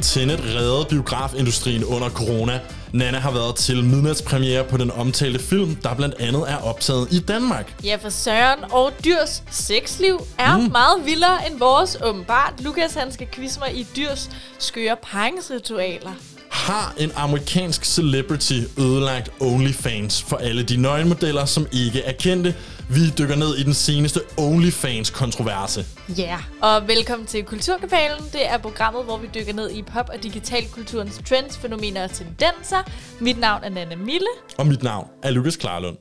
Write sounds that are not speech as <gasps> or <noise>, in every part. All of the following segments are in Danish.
Tenet reddede biografindustrien under corona. Nana har været til midnatspremiere på den omtalte film, der blandt andet er optaget i Danmark. Ja, for Søren og Dyrs sexliv er mm. meget vildere end vores åbenbart. Lukas han skal quizze mig i Dyrs skøre paringsritualer. Har en amerikansk celebrity ødelagt OnlyFans for alle de nøgenmodeller, som ikke er kendte? Vi dykker ned i den seneste OnlyFans-kontroverse. Ja, yeah. og velkommen til Kulturkapalen. Det er programmet, hvor vi dykker ned i pop- og digitalkulturens trends, fænomener og tendenser. Mit navn er Nana Mille. Og mit navn er Lukas Klarlund.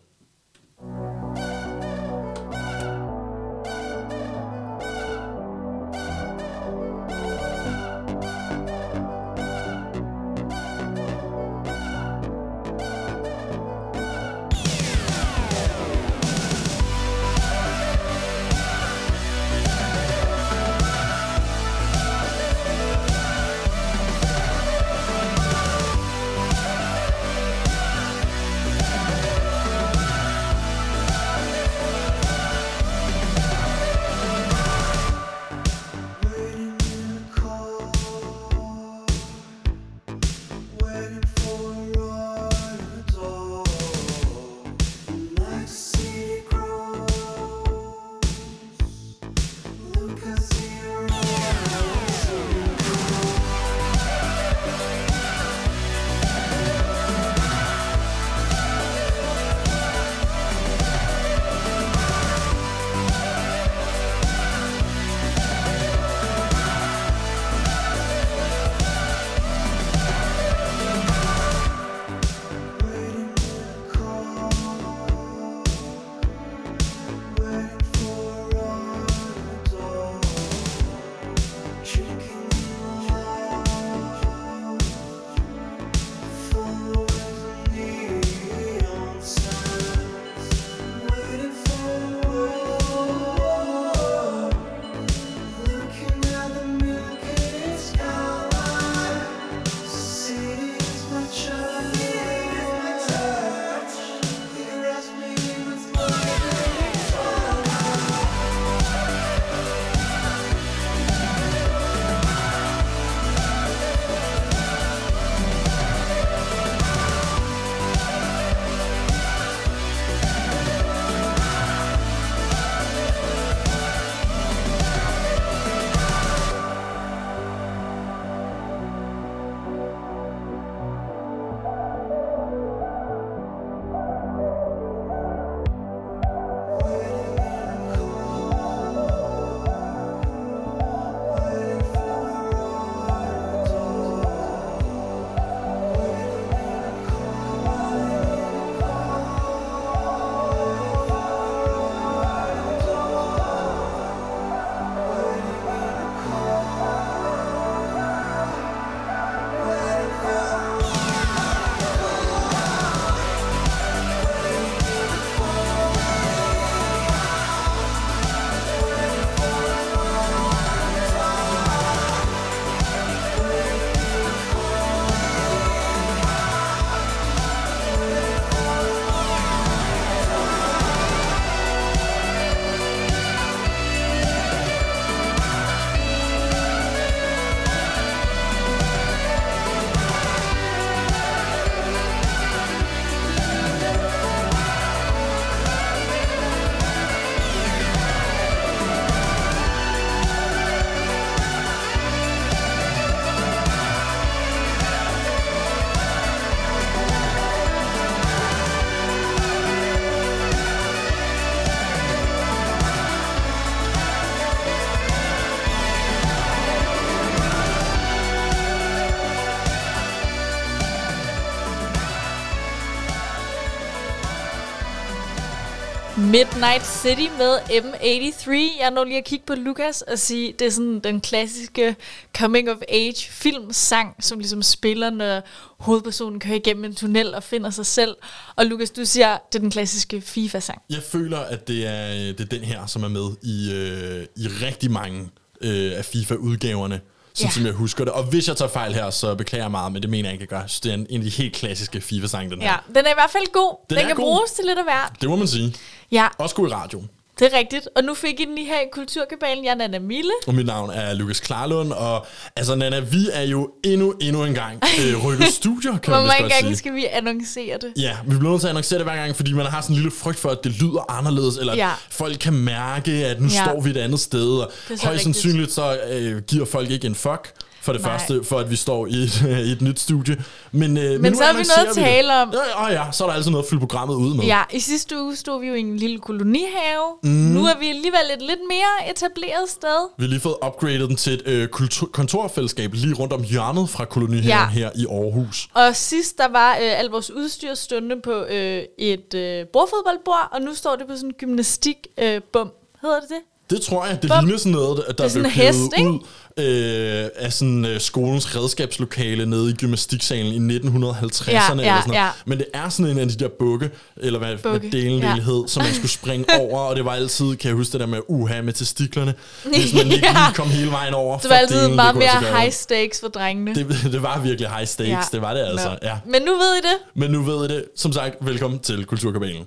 Midnight City med M83. Jeg når lige at kigge på Lukas og sige, det er sådan den klassiske coming of age filmsang, som ligesom spiller, når hovedpersonen kører igennem en tunnel og finder sig selv. Og Lukas, du siger, det er den klassiske FIFA-sang. Jeg føler, at det er, øh, det er den her, som er med i, øh, i rigtig mange øh, af FIFA-udgaverne sådan ja. som jeg husker det. Og hvis jeg tager fejl her, så beklager jeg meget, men det mener jeg ikke, at gøre. Så det er en, en af de helt klassiske FIFA-sange, den her. Ja, den er i hvert fald god. Den, den kan god. bruges til lidt af hvert. Det må man sige. Ja. Også god i radioen. Det er rigtigt. Og nu fik I den lige her i Kulturkabalen. Jeg er Nana Mille. Og mit navn er Lukas Klarlund, og altså Nana, vi er jo endnu, endnu en gang øh, <laughs> rykket studier, kan Hvor man mange gange sige. skal vi annoncere det? Ja, vi bliver nødt til at annoncere det hver gang, fordi man har sådan en lille frygt for, at det lyder anderledes, eller Ja. folk kan mærke, at nu Ja. står vi et andet sted, og højst rigtigt. sandsynligt så øh, giver folk ikke en fuck, for det Nej. første, for at vi står i et, <laughs> i et nyt studie. Men, øh, men, Men så har vi noget at det. tale om. Ja, ja, ja, så er der altid noget at fylde programmet ud med. Ja, i sidste uge stod vi jo i en lille kolonihave. Mm. Nu er vi alligevel et lidt mere etableret sted. Vi har lige fået upgradet den til et øh, kultur- kontorfællesskab lige rundt om hjørnet fra kolonihaven Ja. her i Aarhus. Og sidst der var øh, al vores udstyr stående på øh, et øh, bordfodboldbord, og nu står det på sådan en gymnastikbum. Øh, bum. Hedder det det? Det tror jeg, det Bum. ligner sådan noget, der er blev sådan hest, ikke? ud øh, af sådan, øh, skolens redskabslokale nede i gymnastiksalen i 1950'erne. Ja, eller ja, sådan noget. ja. Men det er sådan en af de der bukke, eller hvad, hvad Bukke, delen ja. hed, som man skulle springe <laughs> over, og det var altid, kan jeg huske det der med uha med testiklerne, <laughs> hvis man ikke Ja. lige kom hele vejen over. Det var altid delen, det meget mere high stakes for drengene. Det, <laughs> det var virkelig high stakes, ja. det var det altså, ja. Men nu ved I det. Men nu ved I det. Som sagt, velkommen til Kulturkabalen.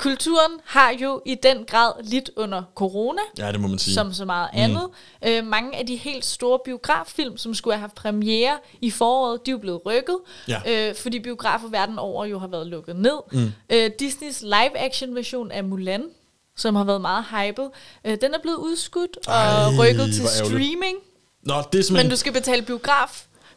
Kulturen har jo i den grad lidt under corona, Ja, det må man sige. som så meget andet. Øh, mange af de helt store biograffilm, som skulle have haft premiere i foråret, de er jo blevet rykket, Ja. øh, fordi biografer verden over jo har været lukket ned. Mm. Øh, Disneys live-action version af Mulan, som har været meget hyped, øh, den er blevet udskudt og Ej, rykket til streaming. Nå, det er Men du skal betale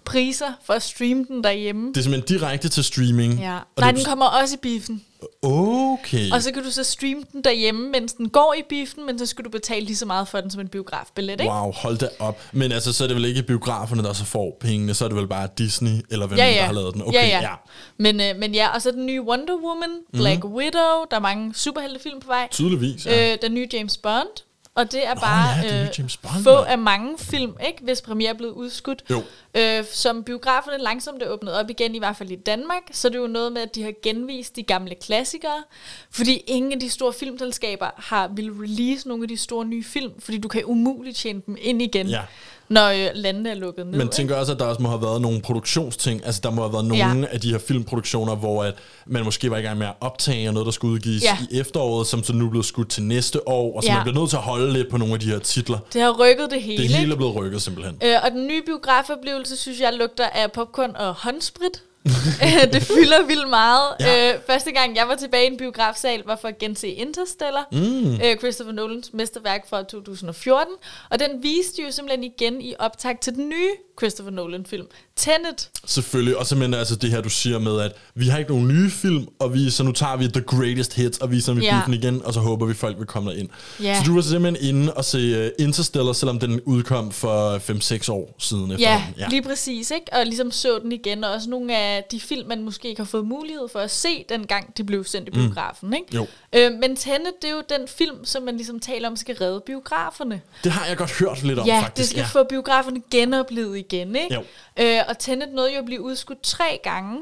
biografpriser for at streame den derhjemme. det er simpelthen direkte til streaming. Ja. Og Nej, det, den kommer også i biffen. Okay. Og så kan du så streame den derhjemme, mens den går i biffen, men så skal du betale lige så meget for den som en biografbillet, ikke? Wow, hold da op. Men altså, så er det vel ikke biograferne, der så får pengene, så er det vel bare Disney, eller hvem Ja, der ja. har lavet den. Okay, ja, ja. ja. Men, øh, men ja, og så den nye Wonder Woman, Black mm-hmm. Widow, der er mange superheltefilm på vej. Tydeligvis, ja. Øh, den nye James Bond, og det er bare ja, den nye øh, Bond, få af mange film, ikke, hvis premiere er blevet udskudt. Jo. Øh, som biograferne langsomt er åbnet op igen, i hvert fald i Danmark, så er det jo noget med, at de har genvist de gamle klassikere, fordi ingen af de store filmselskaber har vil release nogle af de store nye film, fordi du kan umuligt tjene dem ind igen, Ja. Når øh, landene er lukket ned. Men tænker også, at der også må have været nogle produktionsting. Altså, der må have været nogle Ja. af de her filmproduktioner, hvor at man måske var i gang med at optage noget, der skulle udgives Ja. i efteråret, som så nu blevet skudt til næste år, og så Ja. man bliver nødt til at holde lidt på nogle af de her titler. Det har rykket det hele, Det hele er blevet rykket simpelthen. Øh, og den nye biografoplevelse, synes jeg, lugter af popcorn og håndsprit. <laughs> Det fylder vildt meget. Ja. Øh, første gang, jeg var tilbage i en biografsal, var for at gense Interstellar. Mm. Øh, Christopher Nolans mesterværk fra 2014. Og den viste jo simpelthen igen i optag til den nye Christopher Nolan-film, Tenet. Selvfølgelig, og simpelthen altså det her, du siger med, at vi har ikke nogen nye film, og vi, så nu tager vi the greatest hits, og viser dem i Ja. biffen igen, og så håber vi, folk vil komme derind. Ja. Så du var simpelthen inde og se uh, Interstellar, selvom den udkom for 5-6 år siden Ja, efterhånden. ja, lige præcis, ikke? Og ligesom så den igen, og også nogle af de film, man måske ikke har fået mulighed for at se, dengang de blev sendt i biografen, ikke? Jo. Øh, men Tenet, det er jo den film, som man ligesom taler om, skal redde biograferne. Det har jeg godt hørt lidt om, Ja, faktisk. det skal få biograferne genoplevet igen, ikke? Jo. Øh, og Tenet nåede jo at blive udskudt tre gange.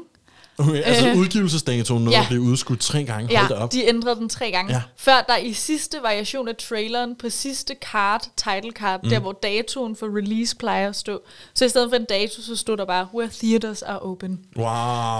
Okay, altså Øh. udgivelsesdatoen nåede Ja. at blive udskudt tre gange. Ja, Hold da op. de ændrede den tre gange. Ja. Ja. Før der i sidste variation af traileren, på sidste card, title card, mm. der hvor datoen for release plejer at stå. Så i stedet for en dato, så stod der bare, where theaters are open. Wow.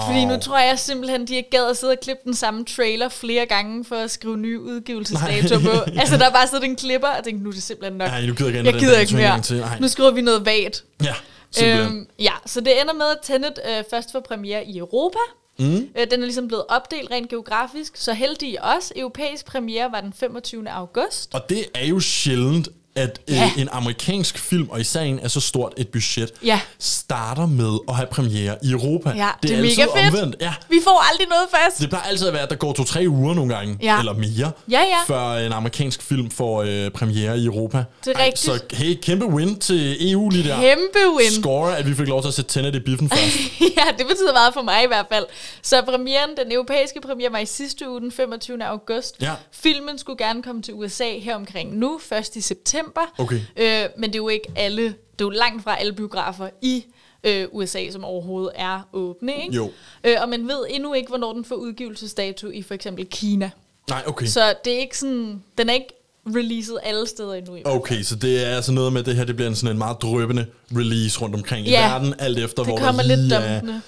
Fordi nu tror jeg simpelthen, de ikke gad at sidde og klippe den samme trailer flere gange for at skrive nye udgivelsesdato på. <laughs> Altså der er bare siddet en klipper og tænkte, nu er det simpelthen nok. Nej, du gider ikke jeg gider ikke mere. til. Nej. Nu skriver vi noget vagt. Ja, simpelthen. Øhm, ja, så det ender med, at Tenet øh, først får premiere i Europa. Mm. Øh, den er ligesom blevet opdelt rent geografisk, så heldig os. Europæisk premiere var den 25. august. Og det er jo sjældent, at ja. Ja. øh, en amerikansk film, og især en af så stort et budget, Ja. starter med at have premiere i Europa. Ja, det er altid mega fedt. omvendt. Ja, Vi får aldrig noget først. det plejer altid at være, at der går to-tre uger nogle gange, Ja. eller mere, Ja, ja. før en amerikansk film får øh, premiere i Europa. Det er rigtigt. Så hey, kæmpe win til EU lige der. Kæmpe win. Score, at vi fik lov til at sætte Tenet i biffen <laughs> først. ja, det betyder meget for mig i hvert fald. Så premieren, den europæiske premiere var i sidste uge, den 25. august. Ja. Filmen skulle gerne komme til USA her omkring nu, først i september. Okay. Øh, men det er jo ikke alle, det er jo langt fra alle biografer i øh, USA, som overhovedet er åbne, ikke? Jo. Øh, og man ved endnu ikke, hvornår den får udgivelsesdato i for eksempel Kina. Nej, okay. Så det er ikke sådan, den er ikke releaset alle steder endnu. i. Okay, så det er altså noget med, at det her det bliver en sådan en meget drøbende release rundt omkring i Ja, verden, alt efter, det hvor kommer lidt dumpende.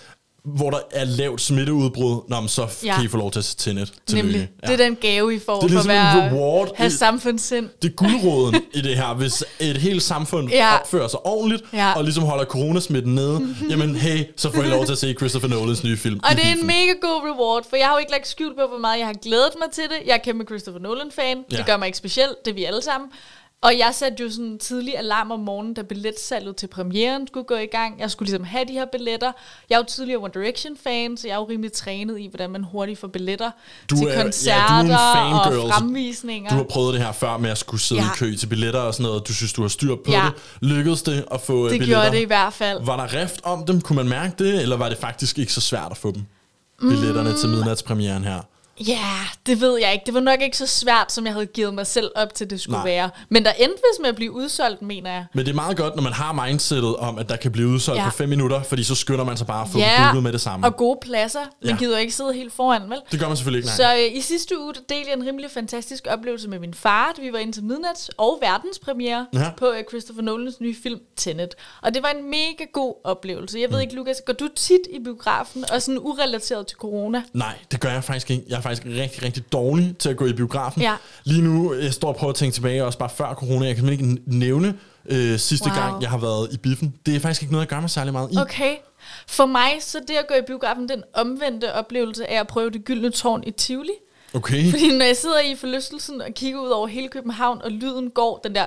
Hvor der er lavt smitteudbrud, Nå, men så ja. Ja. kan I få lov til at se Tenet. Tillykke. Nemlig. Det er den gave, I får Det er for at ligesom reward. have Det- samfundssind. Det er guldråden i det her. Hvis et helt samfund ja. Ja. opfører sig ordentligt, ja. Ja. og ligesom holder coronasmitten nede, jamen hey, så får I lov til at se Christopher Nolans nye film. Og i det er en mega god reward, for jeg har jo ikke lagt skjul på, hvor meget jeg har glædet mig til det. Jeg er kæmpe Christopher Nolan-fan. Ja. Det gør mig ikke specielt. Det er vi alle sammen. Og jeg satte jo sådan en tidlig alarm om morgenen, da billetsalget til premieren skulle gå i gang. Jeg skulle ligesom have de her billetter. Jeg er jo tidligere One Direction-fan, så jeg er jo rimelig trænet i, hvordan man hurtigt får billetter Du til er- ja, du er koncerter og fremvisninger. Du har prøvet det her før med at skulle sidde ja. I kø til billetter og sådan noget. Du synes, du har styr på Ja. det. Lykkedes det at få øh, det billetter? gjorde det i hvert fald. Var der rift om dem? Kunne man mærke det? Eller var det faktisk ikke så svært at få dem? Billetterne Mm. til midnatspremieren her. Ja, det ved jeg ikke. Det var nok ikke så svært, som jeg havde givet mig selv op til, det skulle Nej. Være. Men der endte vist med at blive udsolgt, mener jeg. Men det er meget godt, når man har mindsetet om, at der kan blive udsolgt ja. På 5 minutter, fordi så skynder man sig bare at få Ja, booket med det samme. Og gode pladser. Man Ja. gider jo ikke sidde helt foran, vel? Det gør man selvfølgelig ikke, nej. Så øh, i sidste uge delte jeg en rimelig fantastisk oplevelse med min far. Vi var inde til midnats og verdenspremiere Ja. på øh, Christopher Nolans nye film Tenet. Og det var en mega god oplevelse. Jeg ved Mm. ikke, Lukas, går du tit i biografen og sådan urelateret til corona? Nej, det gør jeg faktisk ikke. Jeg faktisk rigtig, rigtig dårlig til at gå i biografen. Ja. Lige nu, jeg står og prøver at tænke tilbage, også bare før corona. Jeg kan simpelthen ikke nævne øh, sidste Wow. gang, jeg har været i biffen. Det er faktisk ikke noget, jeg gør mig særlig meget i. Okay. For mig, så det at gå i biografen, den omvendte oplevelse af at prøve det gyldne tårn i Tivoli. Okay. Fordi når jeg sidder i forlystelsen og kigger ud over hele København, og lyden går, den der...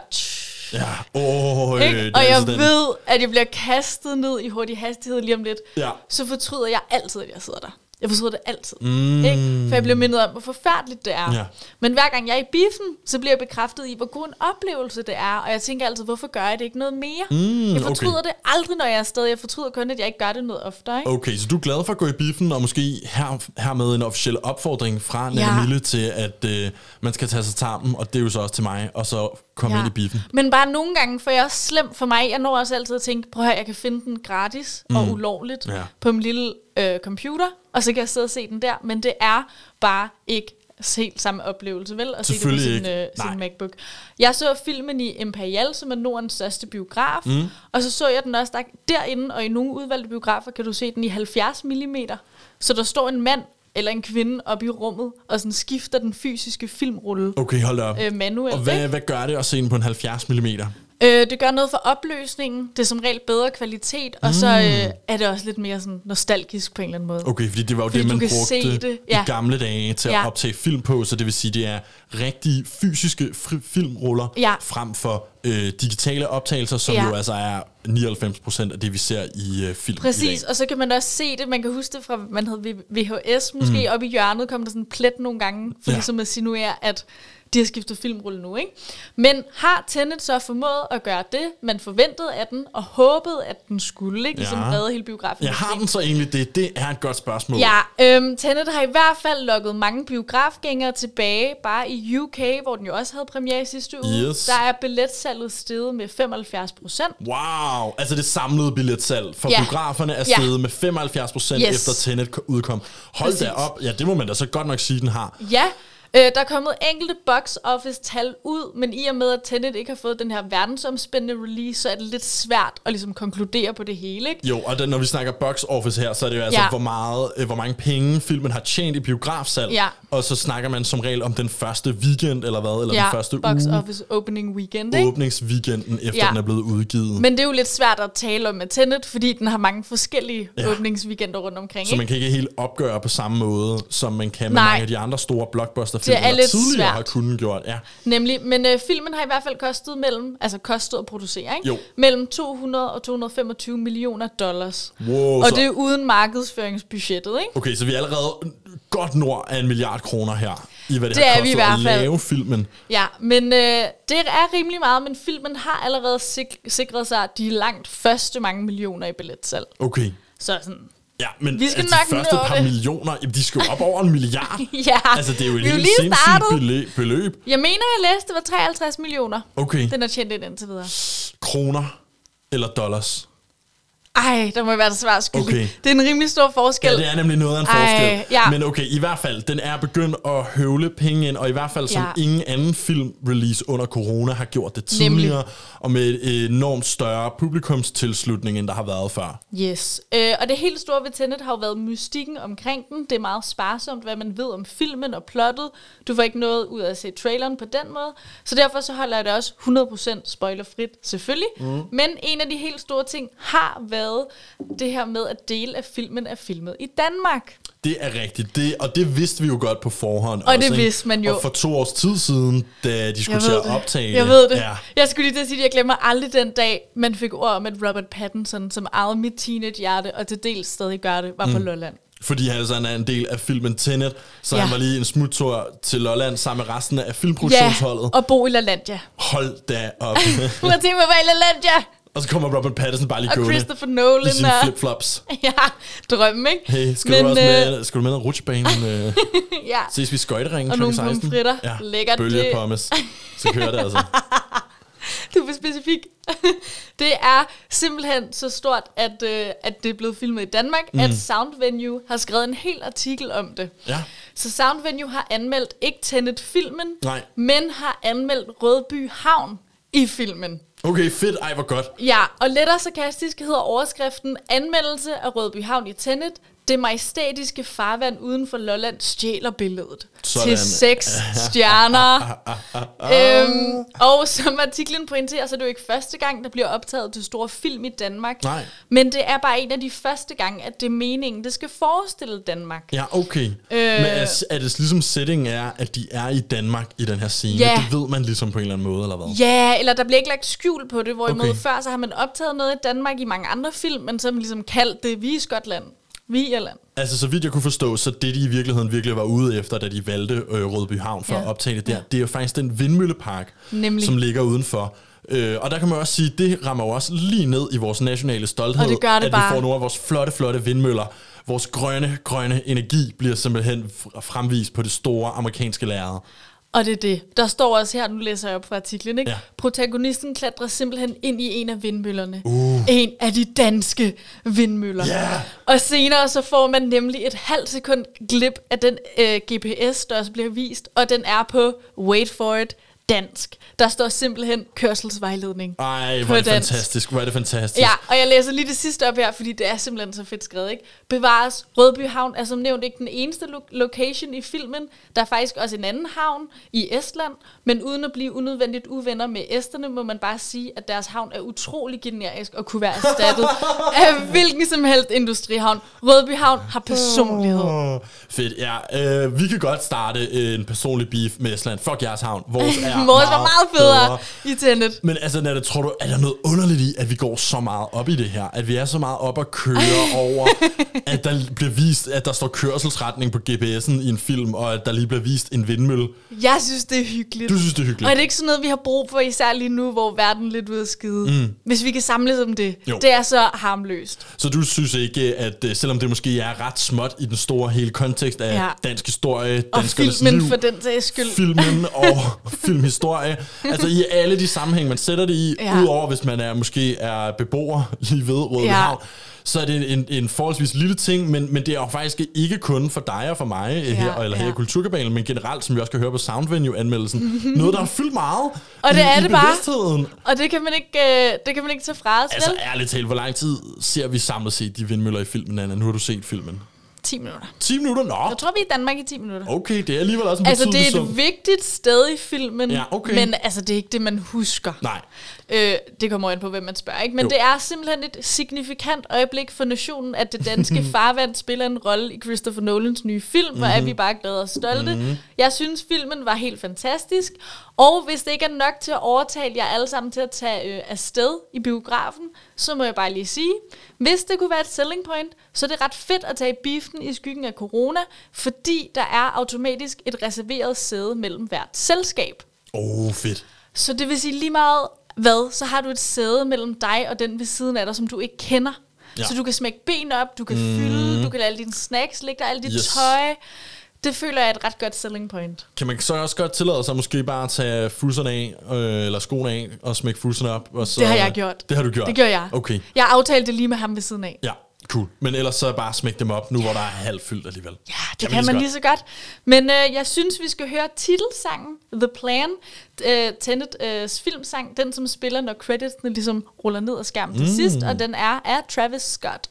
Ja. Åh, øh, Ikke? Og jeg den. ved, at jeg bliver kastet ned i hurtig hastighed lige om lidt. Ja. Så fortryder jeg altid, at jeg sidder der. Jeg fortryder det altid. Mm. Ikke? For jeg bliver mindet om, hvor forfærdeligt det er. Ja. Men hver gang jeg er i biffen, så bliver jeg bekræftet i, hvor god en oplevelse det er. Og jeg tænker altid, hvorfor gør jeg det ikke noget mere? Mm, jeg fortryder okay. det aldrig, når jeg er afsted. Jeg fortryder kun, at jeg ikke gør det noget oftere. Ikke? Okay, så du er glad for at gå i biffen, og måske her, hermed en officiel opfordring fra Nana Ja. Mille til, at øh, man skal tage sig sammen, og det er jo så også til mig, og så komme ja. ind i biffen. Men bare nogle gange, for jeg er også slemt for mig. Jeg når også altid at tænke, prøv at høre, jeg kan finde den gratis mm. og ulovligt Ja. på min lille øh, computer, og så kan jeg sidde og se den der. Men det er bare ikke helt samme oplevelse, vel? At se det på sin, ikke. øh, Nej. sin MacBook. Jeg så filmen i Imperial, som er Nordens største biograf, mm. og så så jeg den også der, derinde, og i nogle udvalgte biografer kan du se den i 70 mm. Så der står en mand eller en kvinde oppe i rummet, og sådan skifter den fysiske filmrulle Okay, hold da op. øh, manuelt. og ikke? hvad, hvad gør det at se den på en 70 mm? Øh, det gør noget for opløsningen. Det er som regel bedre kvalitet, og så øh, er det også lidt mere sådan nostalgisk på en eller anden måde. Okay, fordi det var jo Fordi det, man brugte det, ja. i gamle dage til at Ja. optage film på, så det vil sige, det er rigtige fysiske filmruller Ja. frem for øh, digitale optagelser, som Ja. jo altså er 99% af det, vi ser i øh, film i Præcis, dag. og så kan man også se det, man kan huske det fra, man havde VHS, måske mm. oppe i hjørnet kom der sådan en plet nogle gange, for ja. ligesom at sinuere, at de har skiftet filmrulle nu, ikke? Men har Tenet så formået at gøre det, man forventede af den, og håbede, at den skulle, ikke? Ligesom Ja. redde hele biografen. Ja, har den så egentlig det? Det er et godt spørgsmål. Ja, øhm, Tenet har i hvert fald lukket mange biografgængere tilbage, bare i UK, hvor den jo også havde premiere i sidste uge. Yes. Der er billetsalget steget med 75 procent. Wow, altså det samlede billetsalg for Ja. biograferne er Ja. steget med 75 procent Yes. efter Tenet ko- udkom. Hold da Præcis. op, ja det må man da så godt nok sige, den har. Ja, øh, der er kommet enkelte box office tal ud, men i og med, at Tenet ikke har fået den her verdensomspændende release, så er det lidt svært at ligesom konkludere på det hele, ikke? Jo, og den, når vi snakker box office her, så er det jo altså, Ja. hvor, meget, øh, hvor mange penge filmen har tjent i biografsalg. Ja. Og så snakker man som regel om den første weekend, eller hvad? Eller ja, den første box uge. office opening weekend, ikke? Åbningsweekenden, efter Ja. den er blevet udgivet. Men det er jo lidt svært at tale om med Tenet, fordi den har mange forskellige Ja. åbningsweekender rundt omkring, så ikke? man kan ikke helt opgøre på samme måde, som man kan med Nej. mange af de andre store Det er lidt tidligere svært. har kunnet gjort. Ja. Nemlig, men øh, filmen har i hvert fald kostet mellem, altså kostet at producere, ikke? Jo. Mellem 200 og 225 millioner dollars. Wow, og så, det er uden markedsføringsbudgettet, ikke? Okay, så vi er allerede godt nord af en milliard kroner her, i hvad det, Det har er kostet at lave filmen. Ja, men øh, det er rimelig meget, men filmen har allerede sik- sikret sig de langt første mange millioner i billetsalg. Okay. Så sådan, Ja, men Vi skal altså, nok de første par det. millioner, jamen, de skal jo op over en milliard. <laughs> ja, Altså, det er jo et helt sindssygt beløb. Jeg mener, jeg læste, det var 53 millioner. Okay. Den er tjent ind indtil videre. Kroner eller dollars? Ej, der må være det svært skyldig. Okay. Det er en rimelig stor forskel. Ja, det er nemlig noget af en Ej, forskel. ja. Men okay, i hvert fald, den er begyndt at høvle penge ind, og i hvert fald som Ja. ingen anden filmrelease under corona har gjort det tidligere, Nemlig. og med et enormt større publikumstilslutning, end der har været før. Yes. Øh, og det helt store ved Tenet har jo været mystikken omkring den. Det er meget sparsomt, hvad man ved om filmen og plottet. Du får ikke noget ud af at se traileren på den måde. Så derfor så holder jeg det også 100% spoilerfrit, selvfølgelig. Mm. Men en af de helt store ting har været det her med, at dele af filmen er filmet i Danmark. Det er rigtigt, det, og det vidste vi jo godt på forhånd. Og det ikke? vidste man jo. Og for to års tid siden, da de skulle til at optage Jeg ved det. Ja. Jeg skulle lige til at sige, at jeg glemmer aldrig den dag, man fik ord om, at Robert Pattinson, som ejede mit teenage-hjerte, og til dels stadig gør det, var mm. på Lolland. Fordi han altså er en del af filmen Tenet, så Ja. han var lige en smuttur til Lolland sammen med resten af Ja, filmproduktionsholdet. og bo i LaLandia. Hold da op. <laughs> Prøv at tænke mig, i LaLandia? Og så kommer Robert Pattinson bare lige Og gående Christopher Nolan. i sine og- flipflops. <laughs> Ja, drømmen, ikke? Hey, skal Men, du også øh, med, skal du med ned rutsjebanen? Øh, <laughs> Ja, ses vi skøjteringen Og kl. nogle 16? pomfritter. Ja, Lækkert, bølge det- pommes. Så kører det altså. <laughs> du er specifik. det er simpelthen så stort, at, øh, at det er blevet filmet i Danmark, mm. at Sound Venue har skrevet en hel artikel om det. Ja. Så Sound Venue har anmeldt ikke Tenet-filmen, Nej. men har anmeldt Rødby Havn i filmen. Okay, fedt. Ej, hvor godt. Ja, og lettere sarkastisk hedder overskriften Anmeldelse af Rødbyhavn i Tenet. Det majestætiske farvand uden for Lolland stjæler billedet. Sådan. Til seks stjerner. <laughs> øhm, og som artiklen pointerer, så er det jo ikke første gang, der bliver optaget til store film i Danmark. Nej. Men det er bare en af de første gange, at det er meningen, det skal forestille Danmark. Ja, okay. Øh. Men er, er det ligesom settingen er, at de er i Danmark i den her scene? Ja. Det ved man ligesom på en eller anden måde, eller hvad? Ja, eller der bliver ikke lagt skjul på det, hvorimod Okay. før så har man optaget noget i Danmark i mange andre film, men så har man ligesom kaldt det, vi i Skotland, vi i Irland. Altså, så vidt jeg kunne forstå, så det de i virkeligheden virkelig var ude efter, da de valgte øh, Rødby Havn for Ja. at optage det der, det er jo faktisk den vindmøllepark, Nemlig. som ligger udenfor. Øh, og der kan man også sige, det rammer jo også lige ned i vores nationale stolthed, Og det gør det at bare. vi får nogle af vores flotte, flotte vindmøller. Vores grønne, grønne energi bliver simpelthen fremvist på det store amerikanske lærred. Og det er det. Der står også her, nu læser jeg op fra artiklen, ikke? Ja. Protagonisten klatrer simpelthen ind i en af vindmøllerne. Uh. En af de danske vindmøller. Ja. Og senere så får man nemlig et halvt sekund glip af den øh, GPS, der også bliver vist, og den er på, wait for it, dansk. Der står simpelthen kørselsvejledning. Ej, hvor er det dansk. fantastisk, hvor er det fantastisk. Ja, og jeg læser lige det sidste op her, fordi det er simpelthen så fedt skrevet, ikke? Bevares, Rødby Havn er som nævnt ikke den eneste lo- location i filmen. Der er faktisk også en anden havn i Estland, men uden at blive unødvendigt uvenner med esterne, må man bare sige, at deres havn er utrolig generisk og kunne være erstattet <laughs> af hvilken som helst industrihavn. Rødby Havn har personlighed. Åh, fedt, ja. Øh, vi kan godt starte en personlig beef med Estland. Fuck jeres havn. Vores <laughs> er Vores var meget federe i Tenet. Men altså, Natte, tror du, er der noget underligt i, at vi går så meget op i det her? At vi er så meget op at køre over, <laughs> at der bliver vist, at der står kørselsretning på GPS'en i en film, og at der lige bliver vist en vindmølle. Jeg synes, det er hyggeligt. Du synes, det er Og hyggeligt? er det ikke sådan noget, vi har brug for, især lige nu, hvor verden er lidt ude at skide? Mm. Hvis vi kan samles om det. Jo. Det er så harmløst. Så du synes ikke, at øh, selvom det måske er ret småt i den store hele kontekst af Ja. dansk historie, Og danskernes filmen liv, for den sags skyld. filmen og <laughs> filmhistorie. Altså i alle de sammenhæng, man sætter det i, ja. Udover hvis man er måske er beboer lige ved Røde Ja. Så er det en, en forholdsvis lille ting, men, men det er jo faktisk ikke kun for dig og for mig ja, her, eller her ja. i Kulturkabalen, men generelt, som vi også kan høre på Soundvenue-anmeldelsen, noget, der har fyldt meget Og det i, er i det bare. bevidstheden. Og det kan man ikke, øh, det kan man ikke tage fra os, Altså vel? ærligt talt, hvor lang tid ser vi samlet set de vindmøller i filmen, Anna? Nu har du set filmen. 10 minutter. 10 minutter? Nå, Jeg tror, vi er i Danmark i 10 minutter. okay, det er alligevel også en Altså, det er sum. et vigtigt sted i filmen, Ja, okay. men altså, det er ikke det, man husker. Nej, Øh, det kommer an på, hvem man spørger, ikke? Men Jo. det er simpelthen et signifikant øjeblik for nationen, at det danske <clears throat> farvand spiller en rolle i Christopher Nolans nye film, hvor Mhm. er vi bare glade og stolte. Mm-hmm. Jeg synes, filmen var helt fantastisk, og hvis det ikke er nok til at overtale jer alle sammen til at tage øh, afsted i biografen, så må jeg bare lige sige, hvis det kunne være et selling point, så er det ret fedt at tage i biffen i skyggen af corona, fordi der er automatisk et reserveret sæde mellem hvert selskab. åh, oh, fedt. Så det vil sige lige meget hvad, så har du et sæde mellem dig og den ved siden af dig, som du ikke kender. Ja. Så du kan smække ben op, du kan mm. fylde, du kan lade alle dine snacks ligge der, alt dit Yes. tøj. Det føler jeg er et ret godt selling point. Kan man så også godt tillade sig måske bare at tage fusserne af, øh, eller skoene af, og smække fusserne op? Og så, Det har jeg gjort. Det har du gjort? Det gør jeg. Okay, Jeg aftalte det lige med ham ved siden af. ja, cool. Men ellers så bare smæk dem op, nu hvor der er halvt fyldt alligevel. Ja, det kan, kan man lige så godt. Men øh, jeg synes, vi skal høre titelsangen, The Plan, øh, Tenet øh, filmsang, den som spiller, når creditsene ligesom ruller ned af skærmen til Mm. sidst, og den er af Travis Scott.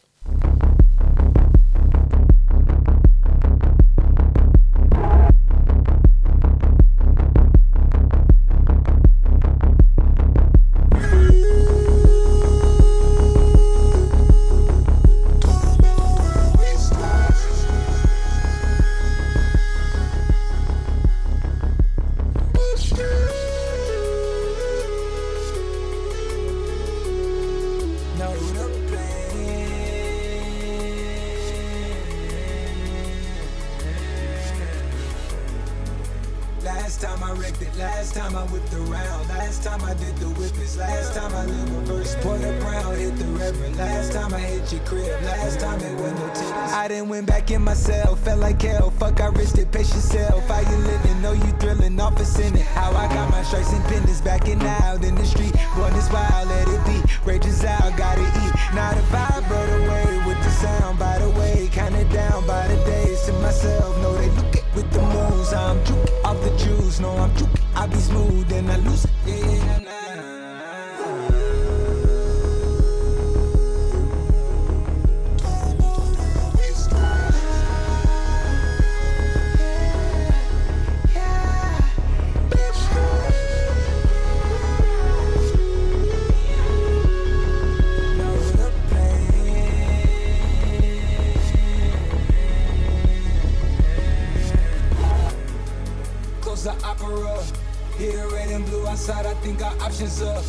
Last time I hit your crib, last time it was no tickets. I done went back in myself, felt like hell, fuck I risked it, pace yourself. How you living, know you thrilling, off a sinning. How I got my stripes and pendants backing out in the street, going this wild, let it be. Rage Rages out, gotta eat. Now the vibe rode away with the sound, by the way, kinda down by the days to myself. Know they look it with the moves, I'm juke off the juice, no I'm juke. I be smooth and I lose it. Yeah, nah. And I think our options up.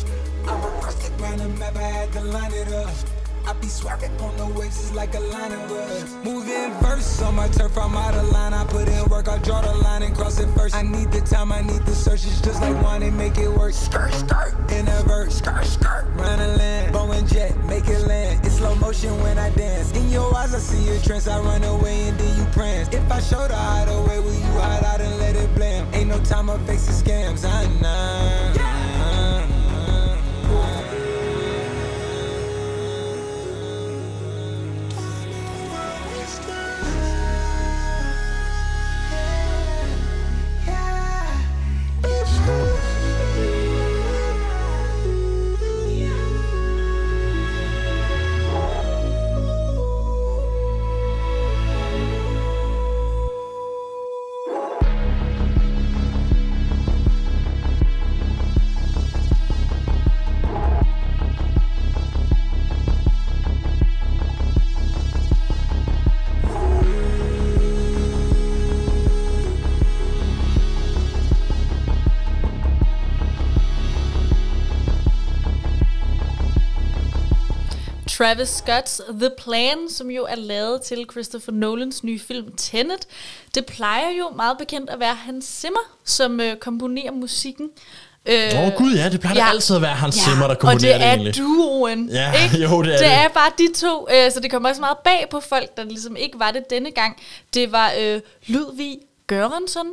I'm a rustic round the map, I had to line it up. I be swerving on the waves, like a line of us. Moving verse on my turf, I'm out of line. I put in work, I draw the line and cross it first. I need the time, I need the search. It's just like and make it work. Skirt, skirt, in a verse, skirt, skirt, run a land. Bow jet, make it land. It's slow motion when I dance. In your eyes, I see your trance. I run away and then you prance. If I show the hideaway, will you hide out and let it blam? Ain't no time, I'm facing scams. I know. Travis Scott's The Plan, som jo er lavet til Christopher Nolans nye film Tenet. Det plejer jo meget bekendt at være Hans Zimmer, som øh, komponerer musikken. Øh, Åh oh, gud ja, det plejer ja. altid at være Hans Ja, Zimmer, der og komponerer det det er egentlig. duoen. Ja, ikke? <laughs> jo, det er det. det. er bare de to, øh, så det kommer også meget bag på folk, der ligesom ikke var det denne gang. Det var øh, Ludvig Gørensson.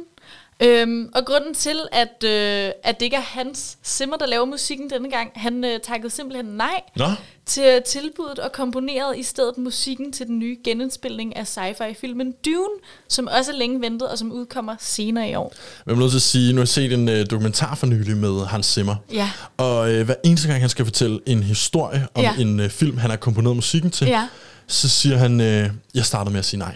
Øhm, og grunden til, at, øh, at det ikke er Hans Zimmer, der laver musikken denne gang, han øh, takkede simpelthen nej Nå, til tilbuddet og komponerede i stedet musikken til den nye genindspilning af sci-fi-filmen Dune, som også er længe ventet og som udkommer senere i år. jeg er nødt til at sige, nu har jeg set en uh, dokumentar for nylig med Hans Zimmer. Ja. Og uh, hver eneste gang, han skal fortælle en historie om Ja. en uh, film, han har komponeret musikken til, Ja. så siger han, uh, jeg starter med at sige nej.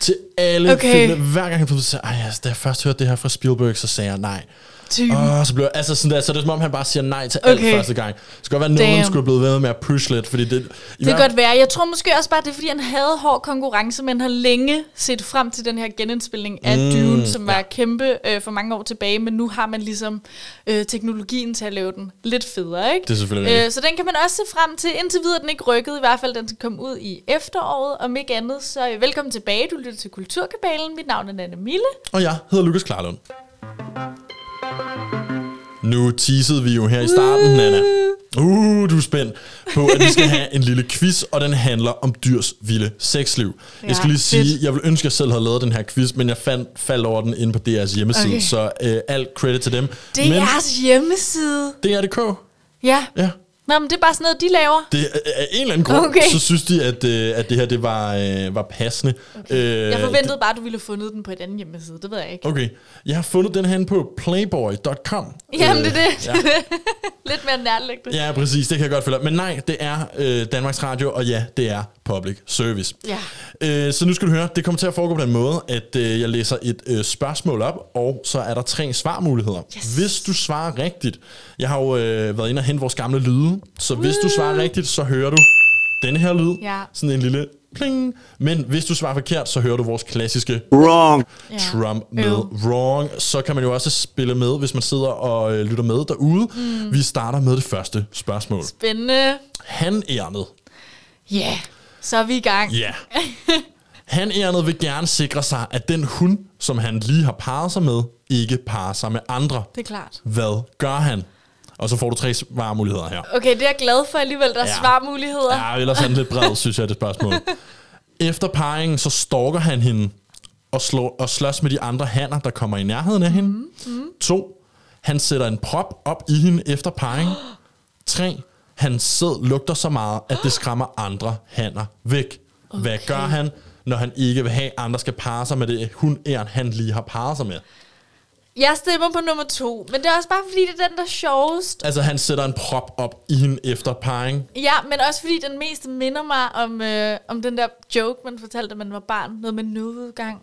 Til alle Okay. filmene. Hver gang han får siger, ej, altså, da jeg først hørte det her fra Spielberg, så sagde jeg nej. Typen. Og så blev altså sådan der, så er det som om, han bare siger nej til alt Okay. første gang. Det skal godt være, at Damn. skulle blevet ved med at push lidt, fordi det... Det kan godt være. Jeg tror måske også bare, det er, fordi han havde hård konkurrence, men har længe set frem til den her genindspilning af mm, Dune, som var ja. ja. kæmpe øh, for mange år tilbage, men nu har man ligesom øh, teknologien til at lave den lidt federe, ikke? Det er selvfølgelig rigtigt. øh, Så den kan man også se frem til. Indtil videre er den ikke rykket, i hvert fald den skal komme ud i efteråret. Om ikke andet, så øh, velkommen tilbage. Du lytter til Kulturkabalen. Mit navn er Nanne Mille. Og jeg hedder Lukas Klarlund. Nu teasede vi jo her i starten, Nana, Uh, du er spændt på, at vi skal have en lille quiz, og den handler om dyrs vilde sexliv. Ja, jeg skal lige sige, fedt. jeg vil ønske, at jeg selv havde lavet den her quiz, men jeg fandt, faldt over den inde på DR's hjemmeside, Okay. så øh, alt credit til dem. Det men er hjemmeside. DR.dk, Ja. ja. Nå, men det er bare sådan noget, de laver. Det, af en eller anden grund, Okay. så synes de, at, øh, at det her det var, øh, var passende. Okay. Øh, Jeg forventede bare, at du ville have fundet den på et andet hjemmeside. Det ved jeg ikke. Okay, jeg har fundet den her på playboy.com. Jamen, det er det. Ja. <laughs> Lidt mere nærliggende. Ja, præcis, det kan jeg godt følge. Men nej, det er øh, Danmarks Radio, og ja, det er public service. Ja. Øh, så nu skal du høre, det kommer til at foregå på den måde, at øh, jeg læser et øh, spørgsmål op, og så er der tre svarmuligheder. Yes. Hvis du svarer rigtigt, jeg har jo øh, været inde og hente vores gamle lyde, så hvis du svarer rigtigt, så hører du denne her lyd, Ja. sådan en lille pling. Men hvis du svarer forkert, så hører du vores klassiske Wrong. Ja. Trump med Øv. Wrong. Så kan man jo også spille med, hvis man sidder og øh, lytter med derude. Mm. Vi starter med det første spørgsmål. Spændende. Han-ærnet. Ja, yeah. så er vi i gang. Ja. <laughs> Han-ærnet vil gerne sikre sig, at den hund, som han lige har parret sig med, ikke parrer sig med andre. Det er klart. Hvad gør han? Og så får du tre svarmuligheder her. Okay, det er jeg glad for alligevel. Der er Ja. svarmuligheder. Ja, ellers er den lidt bred, <laughs> synes jeg, det spørgsmål. Efter parringen, så stalker han hende og, slår, og slås med de andre hanner, der kommer i nærheden af hende. Mm. To, han sætter en prop op i hende efter parring. <gasps> Tre, hans sæd lugter så meget, at det <gasps> skræmmer andre hanner væk. Okay. Hvad gør han, når han ikke vil have, at andre skal parre sig med det hundæren, han lige har parret sig med? Jeg stemmer på nummer to, men det er også bare fordi, det er den, der er sjovest. Altså, han sætter en prop op i hende efter parring. Ja, men også fordi den mest minder mig om, øh, om den der joke, man fortalte, da man var barn. Noget med nødudgang.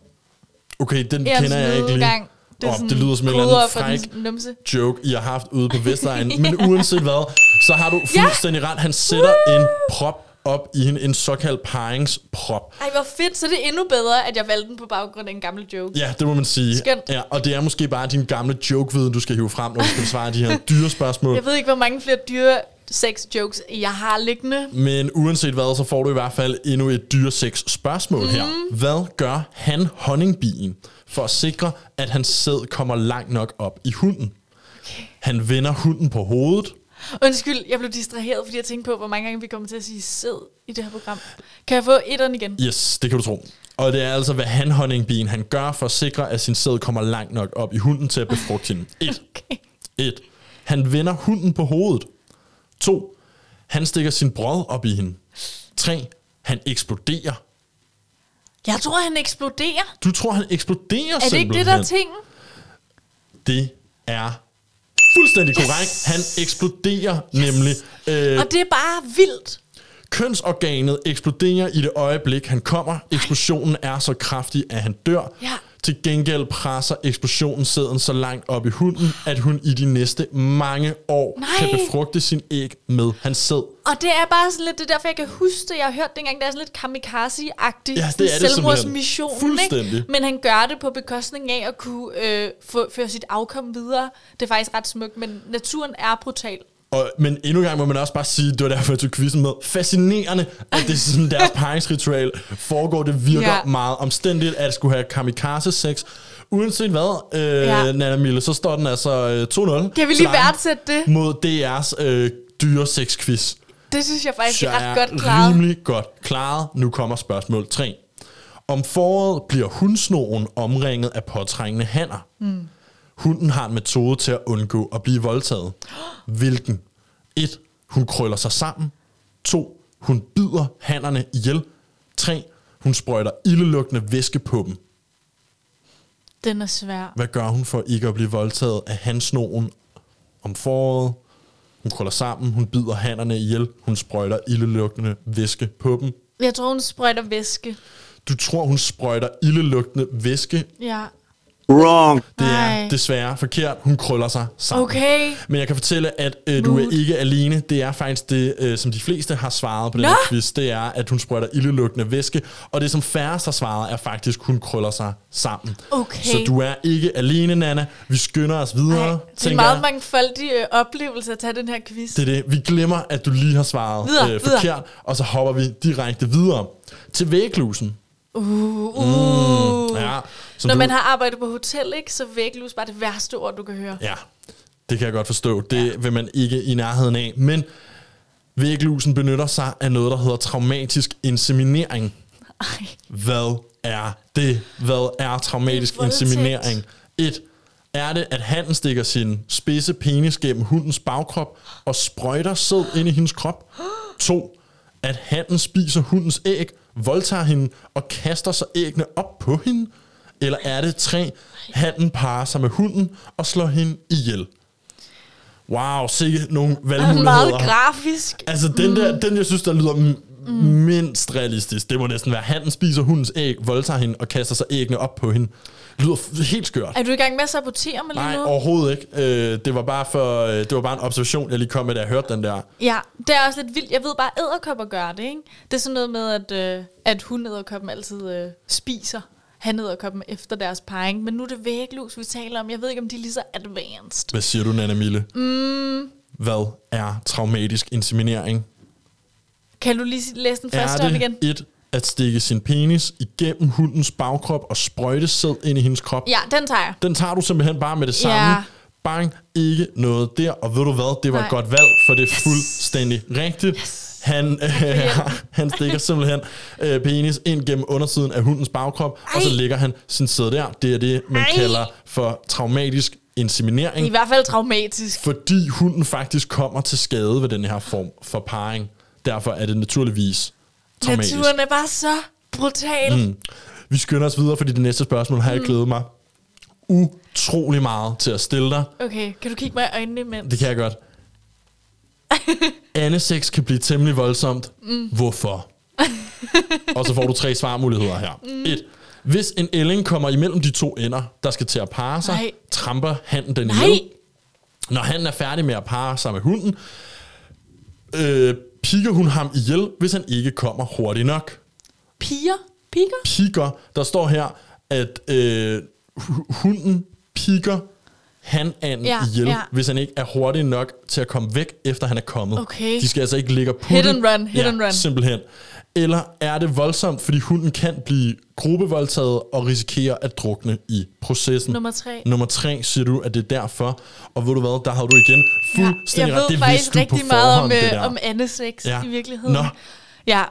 Okay, den Ærens kender jeg ikke lige. Det, oh, det lyder som en eller anden fræk joke, I har haft ude på Vestegnen. <laughs> Men uanset hvad, så har du fuldstændig ret. Han sætter en prop op i hende, en såkaldt paringsprop. Ej, hvor fedt, så det er endnu bedre, at jeg valgte den på baggrund af en gammel joke. Ja, det må man sige. Skønt. Ja, og det er måske bare din gamle joke-viden, du skal hive frem, når du skal besvare de her <laughs> dyre spørgsmål. Jeg ved ikke, hvor mange flere dyre sex jokes jeg har liggende. Men uanset hvad, så får du i hvert fald endnu et dyre sex spørgsmål her. Mhm. Hvad gør han honningbien for at sikre, at hans sæd kommer langt nok op i hunden? Okay. Han vender hunden på hovedet. Undskyld, jeg blev distraheret, fordi jeg tænkte på, hvor mange gange vi kommer til at sige sæd i det her program. Kan jeg få etteren igen? Yes, det kan du tro. Og det er altså, hvad han honningbien han gør for at sikre, at sin sæd kommer langt nok op i hunden til at befrugte hende. 1. <laughs> Okay. 1. Han vender hunden på hovedet. 2. Han stikker sin brød op i hende. 3. Han eksploderer. Jeg tror, han eksploderer. Du tror, han eksploderer Er det ikke det, der er tingen? Det er fuldstændig yes. korrekt. Han eksploderer yes. nemlig. Øh, Og det er bare vildt. kønsorganet eksploderer i det øjeblik, han kommer. Eksplosionen er så kraftig, at han dør. Ja. Til gengæld presser eksplosionen sæden så langt op i hunden, at hun i de næste mange år Nej. kan befrugte sin æg med hans sæd. Og det er bare sådan lidt, det er derfor, jeg kan huske det. Jeg har hørt det engang, det er sådan lidt kamikaze-agtigt. Ja, det er det selvmordsmission, simpelthen. ikke? Fuldstændig. Men han gør det på bekostning af at kunne øh, få, føre sit afkom videre. Det er faktisk ret smukt, men naturen er brutal. Og, men endnu en gang må man også bare sige, det var derfor, jeg tog quizzen med. Fascinerende, at det er sådan, <laughs> deres paringsritual foregår. Det virker ja. Meget omstændigt, at skulle have kamikaze-sex. Uanset hvad, øh, ja. Nana Mille, så står den altså øh, 2-0. Kan vi lige værdsætte det? Mod DR's øh, dyre sex-quiz. Det synes jeg faktisk er ret godt klaret. rimelig godt klaret. Nu kommer spørgsmål 3. Om foråret bliver hundsnoren omringet af påtrængende hanner. Mm. Hunden har en metode til at undgå at blive voldtaget. Hvilken? 1. Hun krøller sig sammen. 2. Hun bider hannerne ihjel. 3. Hun sprøjter ildelugtende væske på dem. Den er svær. Hvad gør hun for ikke at blive voldtaget af handsnoren om foråret? Hun krøller sammen, hun bider hannerne ihjel, hun sprøjter ildelugtende væske på dem. Jeg tror, hun sprøjter væske. Du tror, hun sprøjter ildelugtende væske. Ja. Wrong. Det er Nej. desværre forkert. Hun krøller sig sammen. Okay. Men jeg kan fortælle, at øh, du er ikke alene. Det er faktisk det, øh, som de fleste har svaret på den Nå! her quiz. Det er, at hun sprøjter ildelugtende væske. Og det, som færrest har svaret, er faktisk, at hun krøller sig sammen. Okay. Så du er ikke alene, Nana. Vi skynder os videre. Ej, det er meget jeg. mangfoldig øh, oplevelse at tage den her quiz. Det er det. Vi glemmer, at du lige har svaret Videre, øh, videre. forkert, og så hopper vi direkte videre til væglusen. Uh, uh. Ja, som Når du, man har arbejdet på hotel, ikke, så væglus bare det værste ord, du kan høre. ja, det kan jeg godt forstå. Det ja. vil man ikke i nærheden af. Men væglusen benytter sig af noget, der hedder traumatisk inseminering. Ej. Hvad er det? Hvad er traumatisk Det er inseminering? Et, er det, at han stikker sin spidse penis gennem hundens bagkrop og sprøjter sæd ind i hendes krop? To, at hannen spiser hundens æg, voldtager hende og kaster sig æggene op på hende? Eller er det tre, hannen parer sig med hunden og slår hende ihjel? Wow, sikke nogle valgmuligheder. Meget grafisk. Altså, den der, den jeg synes, der lyder m- mindst realistisk, det må næsten være, han spiser hundens æg, voldtager hende og kaster sig æggene op på hende. Lyder helt skørt. Er du i gang med at sabotere mig lige Nej, nu? overhovedet ikke. Øh, det, var bare for, øh, det var bare en observation, jeg lige kom med, da jeg hørte den der. Ja, det er også lidt vildt. Jeg ved bare, at æderkopper gør det, ikke? Det er sådan noget med, at, øh, at hundæderkoppen altid øh, spiser hanæderkoppen efter deres parring. Men nu er det væglus, vi taler om. Jeg ved ikke, om de er lige så advanced. Hvad siger du, Nana Mille? Mm. Hvad er traumatisk inseminering? Kan du lige læse den første op igen? det et, at stikke sin penis igennem hundens bagkrop og sprøjte sæd ind i hendes krop? Ja, den tager jeg. Den tager du simpelthen bare med det samme. Ja. Bang, ikke noget der. Og ved du hvad, det var Nej. et godt valg, for det er fuldstændig rigtigt. Yes. Han, øh, <laughs> han stikker simpelthen øh, penis ind gennem undersiden af hundens bagkrop, Ej. og så Ej. lægger han sin sæd der. Det er det, man Ej. kalder for traumatisk er i inseminering, hvert fald traumatisk. fordi hunden faktisk kommer til skade ved den her form for parring. Derfor er det naturligvis traumatisk. Naturen er bare så brutal. Mm. Vi skynder os videre, fordi det næste spørgsmål har jeg glædet mig utrolig meget til at stille dig. Okay, kan du kigge mig i øjnene imens? Det kan jeg godt. <laughs> Anesex kan blive temmelig voldsomt. Mm. Hvorfor? <laughs> og så får du tre svarmuligheder her. Mm. Et. Hvis en ælling kommer imellem de to ender, der skal til at parre sig, Nej. tramper han den Nej. ihjel. Når han er færdig med at parre sig med hunden, øh, pikker hun ham ihjel, hvis han ikke kommer hurtigt nok. Piger? Piger? Pikker, der står her, at øh, hu- hunden pikker han anden Ja, ihjel, ja. hvis han ikke er hurtig nok til at komme væk, efter han er kommet. Okay. De skal altså ikke ligge putte. Hit and run, hit ja, and run. simpelthen. Eller er det voldsomt, fordi hunden kan blive gruppevoldtaget og risikere at drukne i processen? Nummer tre. Nummer tre siger du, at det er derfor. Og ved du hvad, der har du igen Ja, fuldstændig jeg ret. ved Det faktisk vidste du på rigtig meget om, forhånd, det øh, der. om andesex Ja. i virkeligheden. Nå. Ja,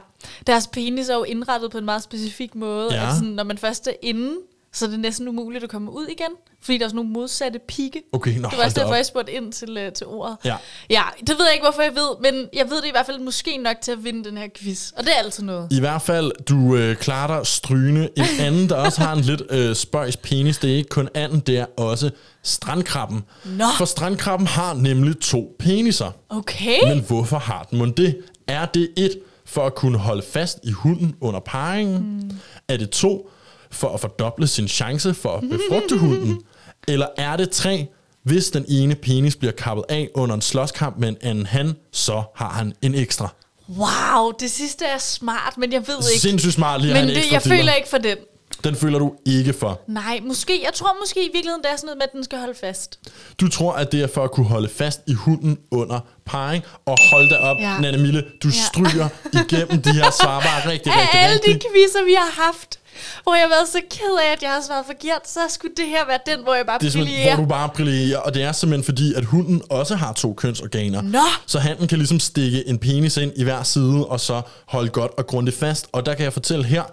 deres penis er jo indrettet på en meget specifik måde. Ja. Ja. Sådan, når man først er inde, så er det næsten umuligt at komme ud igen. Fordi der er sådan nogle modsatte pigge. Okay, nå, det var også derfor, jeg spurgte ind til, uh, til ordet. Ja. ja, det ved jeg ikke, hvorfor jeg ved, men jeg ved det i hvert fald måske nok til at vinde den her quiz. Og det er altid noget. I hvert fald, du øh, klarer dig strygende. En <laughs> anden, der også har en lidt øh, spøjs penis, det er ikke kun anden, det er også strandkrabben. Nå. For strandkrabben har nemlig to peniser. Okay. Men hvorfor har den mon det? Er det et, for at kunne holde fast i hunden under parringen? Mm. Er det to, for at fordoble sin chance for at befrugte hunden? Eller er det tre, hvis den ene penis bliver kappet af under en slåskamp med en anden han, så har han en ekstra. Wow, det sidste er smart, men jeg ved ikke. Sindssygt smart lige at men have en det, ekstra jeg dealer. føler ikke for den. Den føler du ikke for. Nej, måske. Jeg tror måske i virkeligheden, det er sådan noget med, at den skal holde fast. Du tror, at det er for at kunne holde fast i hunden under parring, og hold da op, ja. Nanne Mille, du ja. Stryger <laughs> igennem de her svar bare rigtig, rigtig, alle de rigtig. quizzer, vi har haft, hvor jeg har været så ked af, at jeg har svaret forkert, så skulle det her være den, hvor jeg bare Det er brillerer. hvor du bare brillerer, og det er simpelthen fordi, at hunden også har to kønsorganer. Nå. Så handen kan ligesom stikke en penis ind i hver side, og så holde godt og grundigt fast. Og der kan jeg fortælle her,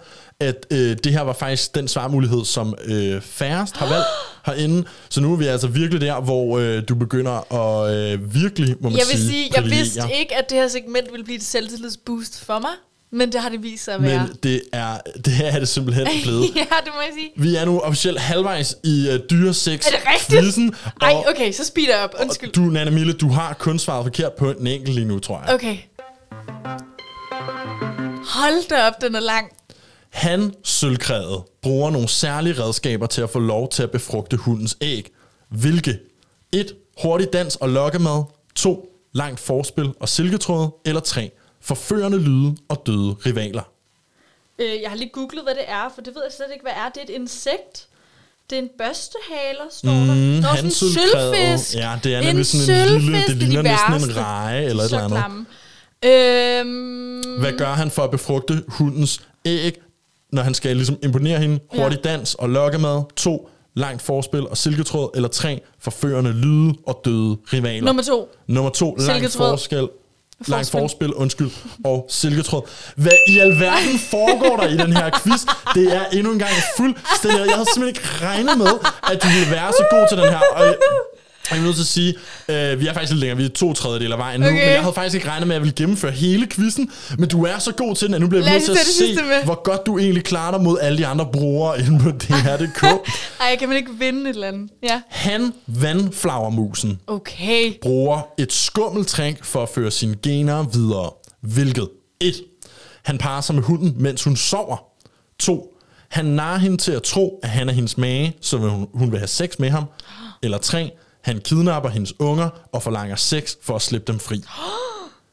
at øh, det her var faktisk den svarmulighed, som øh, færrest har valgt <gasps> herinde. Så nu er vi altså virkelig der, hvor øh, du begynder at øh, virkelig, må man Jeg vil sige, sige, jeg vidste ikke, at det her segment ville blive et selvtillidsboost for mig, men det har det vist sig at være. Men det er, det her er det simpelthen <laughs> blevet. ja, det må jeg sige. Vi er nu officielt halvvejs i uh, dyresex Er det rigtigt? quizzen, Ej, okay, så speeder jeg op. Undskyld. Du, Nana Mille, du har kun svaret forkert på en enkelt lige nu, tror jeg. Okay. Hold da op, den er lang. Han, sølvkrædet, bruger nogle særlige redskaber til at få lov til at befrugte hundens æg. Hvilke? 1. Hurtig dans og lokkemad. 2. Langt forspil og silketråd. Eller 3. Forførende lyde og døde rivaler. Øh, jeg har lige googlet, hvad det er, for det ved jeg slet ikke, hvad er. Det er et insekt. Det er en børstehaler, står der. Mm, Nå, sådan en sølvfisk. Ja, det er nemlig sådan en lille- det ligner de næsten en reje eller er et eller andet. klamme. Øhm, Hvad gør han for at befrugte hundens æg, når han skal ligesom imponere hende? Ja. Hurtig dans og lokkemad. 2. langt forspil og silketråd, eller 3, forførende lyde og døde rivaler. Nummer to. Nummer to, langt forskel. Langt Forspil. forspil, undskyld, og silketråd. Hvad i alverden foregår der i den her quiz? Det er endnu en gang fuldstændig... Jeg havde simpelthen ikke regnet med, at du ville være så god til den her. Og jeg, er nødt til at sige, øh, vi er faktisk lidt længere, vi er to tredjedel af vejen nu, Okay. men jeg havde faktisk ikke regnet med, at jeg ville gennemføre hele quizzen, men du er så god til den, at nu bliver vi nødt til at se, med. hvor godt du egentlig klarer dig mod alle de andre brugere inde på <laughs> DR.dk. Ej, kan man ikke vinde et eller andet? Ja. Han, vandflagermusen, Okay. bruger et skummeltræk for at føre sine gener videre. Hvilket? 1. Han parer sig med hunden, mens hun sover. 2. Han narer hende til at tro, at han er hendes mage, så hun, hun vil have sex med ham. Eller 3. Han kidnapper hendes unger og forlanger sex for at slippe dem fri.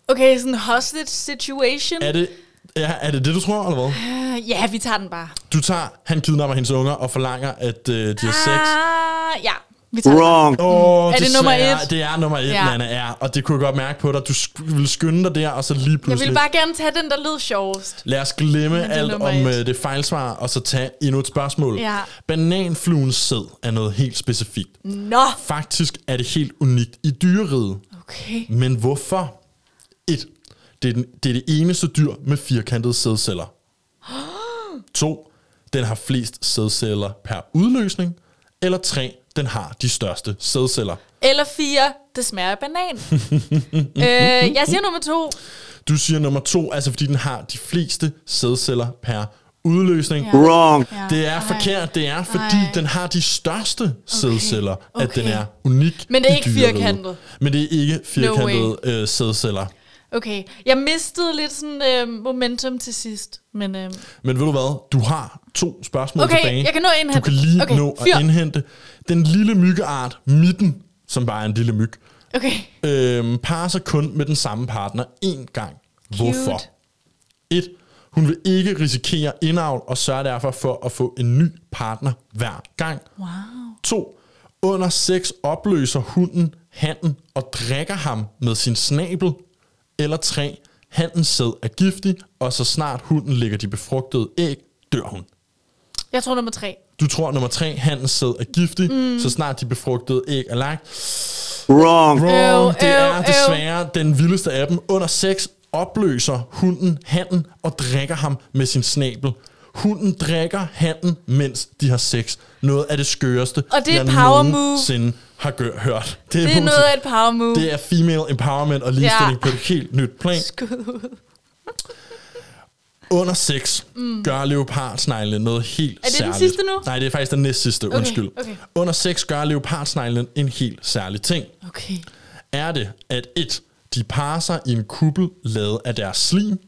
Okay, sådan en hostage situation. Er det, ja, er det det, du tror, eller hvad? Uh, ja, vi tager den bare. Du tager, han kidnapper hendes unger og forlanger, at øh, de har sex. Ah, ja, vi tager. Wrong. Åh, Er det nummer desværre, et? Det er nummer et, Ja. ja. Nana, er. Og det kunne jeg godt mærke på dig. Du sk- ville skynde dig der, og så lige Jeg pludselig... ville bare gerne tage den, der lød sjovest. Lad os glemme det alt nummer om et. øh, det fejlsvar, og så tage endnu et spørgsmål. Ja. Bananfluens sæd er noget helt specifikt. Nå, Faktisk er det helt unikt i dyreriget. okay. Men hvorfor? 1. Det er, den, det er det eneste dyr med firkantede sædceller. <gasps> 2. Den har flest sædceller per udløsning. Eller 3. Den har de største sædceller. Eller fire, det smager af banan. <laughs> øh, jeg siger nummer to. Du siger nummer 2, altså fordi den har de fleste sædceller per udløsning. Ja. Wrong. Ja. Det er Ej. forkert. Det er, fordi Ej. den har de største sædceller, at Okay. den er unik Men det er ikke firkantet. Men det er ikke way. firkantede øh, sædceller. Okay, jeg mistede lidt sådan øh, momentum til sidst. Men øh, Men ved du hvad? Du har to spørgsmål Okay, tilbage. jeg kan nå at indhente. Du kan lige Okay, nå fyr. at indhente. Den lille myggeart, midten, som bare er en lille myg, okay. øhm, parer sig kun med den samme partner én gang. Hvorfor? Cute. 1. Hun vil ikke risikere indavl og sørger derfor for at få en ny partner hver gang. Wow. 2. Under sex opløser hunden handen og drikker ham med sin snabel. Eller 3. Handens sæd er giftig, og så snart hunden lægger de befrugtede æg, dør hun. Jeg tror nummer tre. Du tror nummer 3, handens sæd er giftig, mm. så snart de befrugtede æg er lagt. Wrong. Wrong. Øv, det er øv, øv. desværre den vildeste af dem. Under sex opløser hunden handen og drikker ham med sin snabel. Hunden drikker handen, mens de har sex. Noget af det skøreste, Og det er jeg power nogensinde har gør, hørt. Det er nogensinde- noget af et power move. det er female empowerment og ligestilling Ja. på et helt nyt plan. Skud ud. Under sex mm. gør leopardsneglene noget helt Er det den særligt. sidste nu? Nej, det er faktisk den næst sidste, Okay, undskyld. okay. Under sex gør leopardsneglene en helt særlig ting. Okay. Er det, at et, de parer sig i en kuppel lavet af deres slim,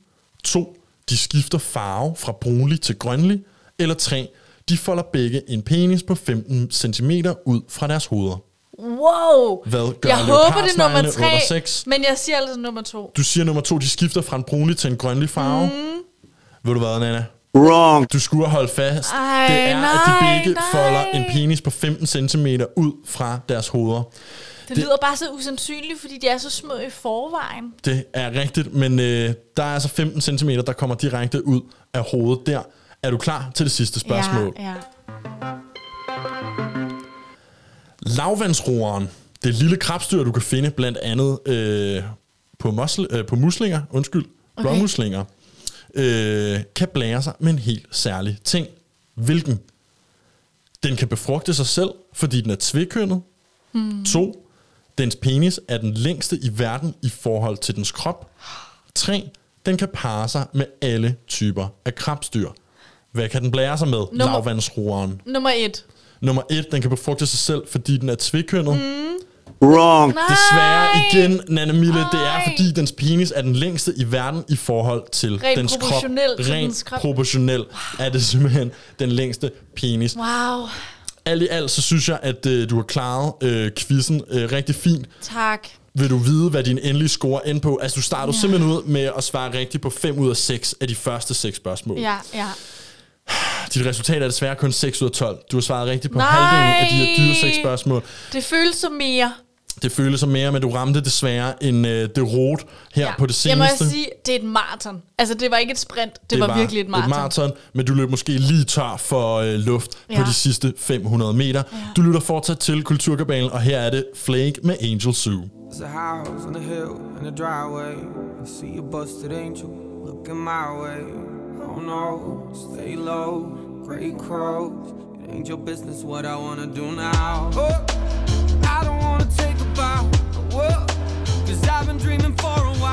to, de skifter farve fra brunlig til grønlig, eller tre, de folder begge en penis på 15 cm ud fra deres hoveder. Wow. Hvad gør jeg håber, det er nummer leopardsneglene tre, under sex? men jeg siger altså nummer to. Du siger nummer to, de skifter fra en brunlig til en grønlig farve. Mm. Ved du hvad, Nana? Wrong. Du skulle have holdt fast. Ej, det er, at nej, de begge nej. folder en penis på 15 cm ud fra deres hoveder. Det, det lyder bare så usandsynligt, fordi de er så små i forvejen. Det er rigtigt, men øh, der er altså 15 cm, der kommer direkte ud af hovedet der. Er du klar til det sidste spørgsmål? Ja, ja. Lavvandsroeren, det lille krabstyr, du kan finde blandt andet øh, på, mosl, øh, på muslinger, undskyld, Okay. blåmuslinger, øh, kan blære sig med en helt særlig ting. Hvilken? Den kan befrugte sig selv, fordi den er tvækønnet. Hmm. To, dens penis er den længste i verden i forhold til dens krop. Tre, den kan parre sig med alle typer af krabstyr. Hvad kan den blære sig med? Nummer- Lavvandsroeren. Nummer et. Nummer et, den kan befrugte sig selv, fordi den er tvækønnet. Mm. Wrong. Desværre igen, Nana Mille, det er fordi dens penis er den længste i verden i forhold til Rent dens krop. proportionelt til Rent dens krop. proportionelt er det simpelthen den længste penis. Wow. Alt i alt, så synes jeg, at øh, du har klaret øh, quizzen øh, rigtig fint. Tak. Vil du vide, hvad din endelige score end på? Altså, du starter ja. simpelthen ud med at svare rigtigt på 5 ud af 6 af de første 6 spørgsmål. Ja, ja. Dit resultat er desværre kun 6 ud af 12. Du har svaret rigtigt på Nej. halvdelen af de her dyre 6 spørgsmål. Det føles som mere. Det føles som mere, men du ramte desværre en øh, det rot her ja. på det Jeg må seneste. også sige, det er et maraton. Altså, det var ikke et sprint, det, det var, virkelig et maraton. Et maraton, men du løb måske lige tør for øh, luft ja. På de sidste 500 meter. Ja. Du lytter fortsat til Kulturkabalen, og her er det Flake med Angel Zoo. There's a house on the hill in the driveway. I see a busted angel looking my way. Oh no, stay low, gray crows. Ain't your business what I wanna do now. Oh, I don't wanna take a bow. Whoa, cause I've been dreaming for a while.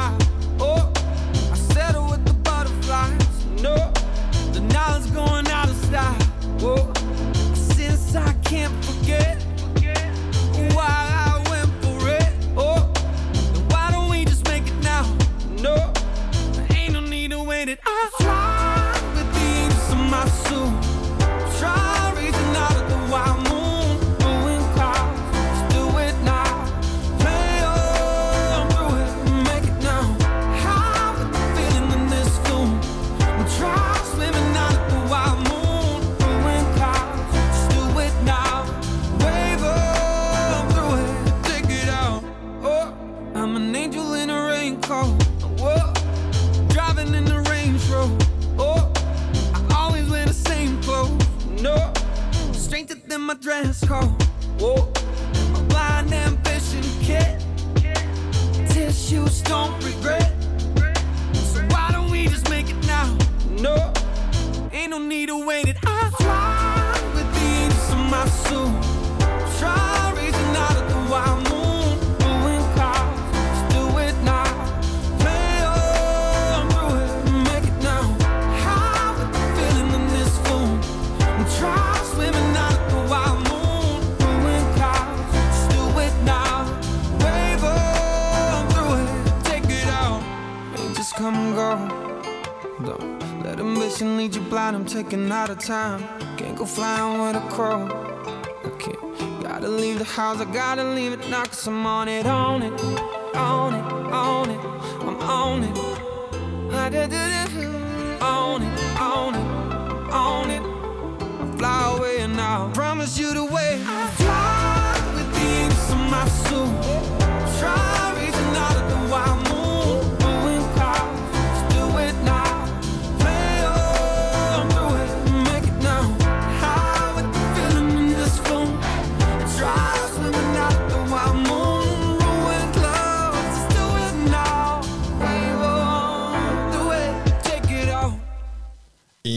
Time. Can't go flying with a crow. Can't. Gotta leave the house. I gotta leave it now. Cause I'm on it, on it,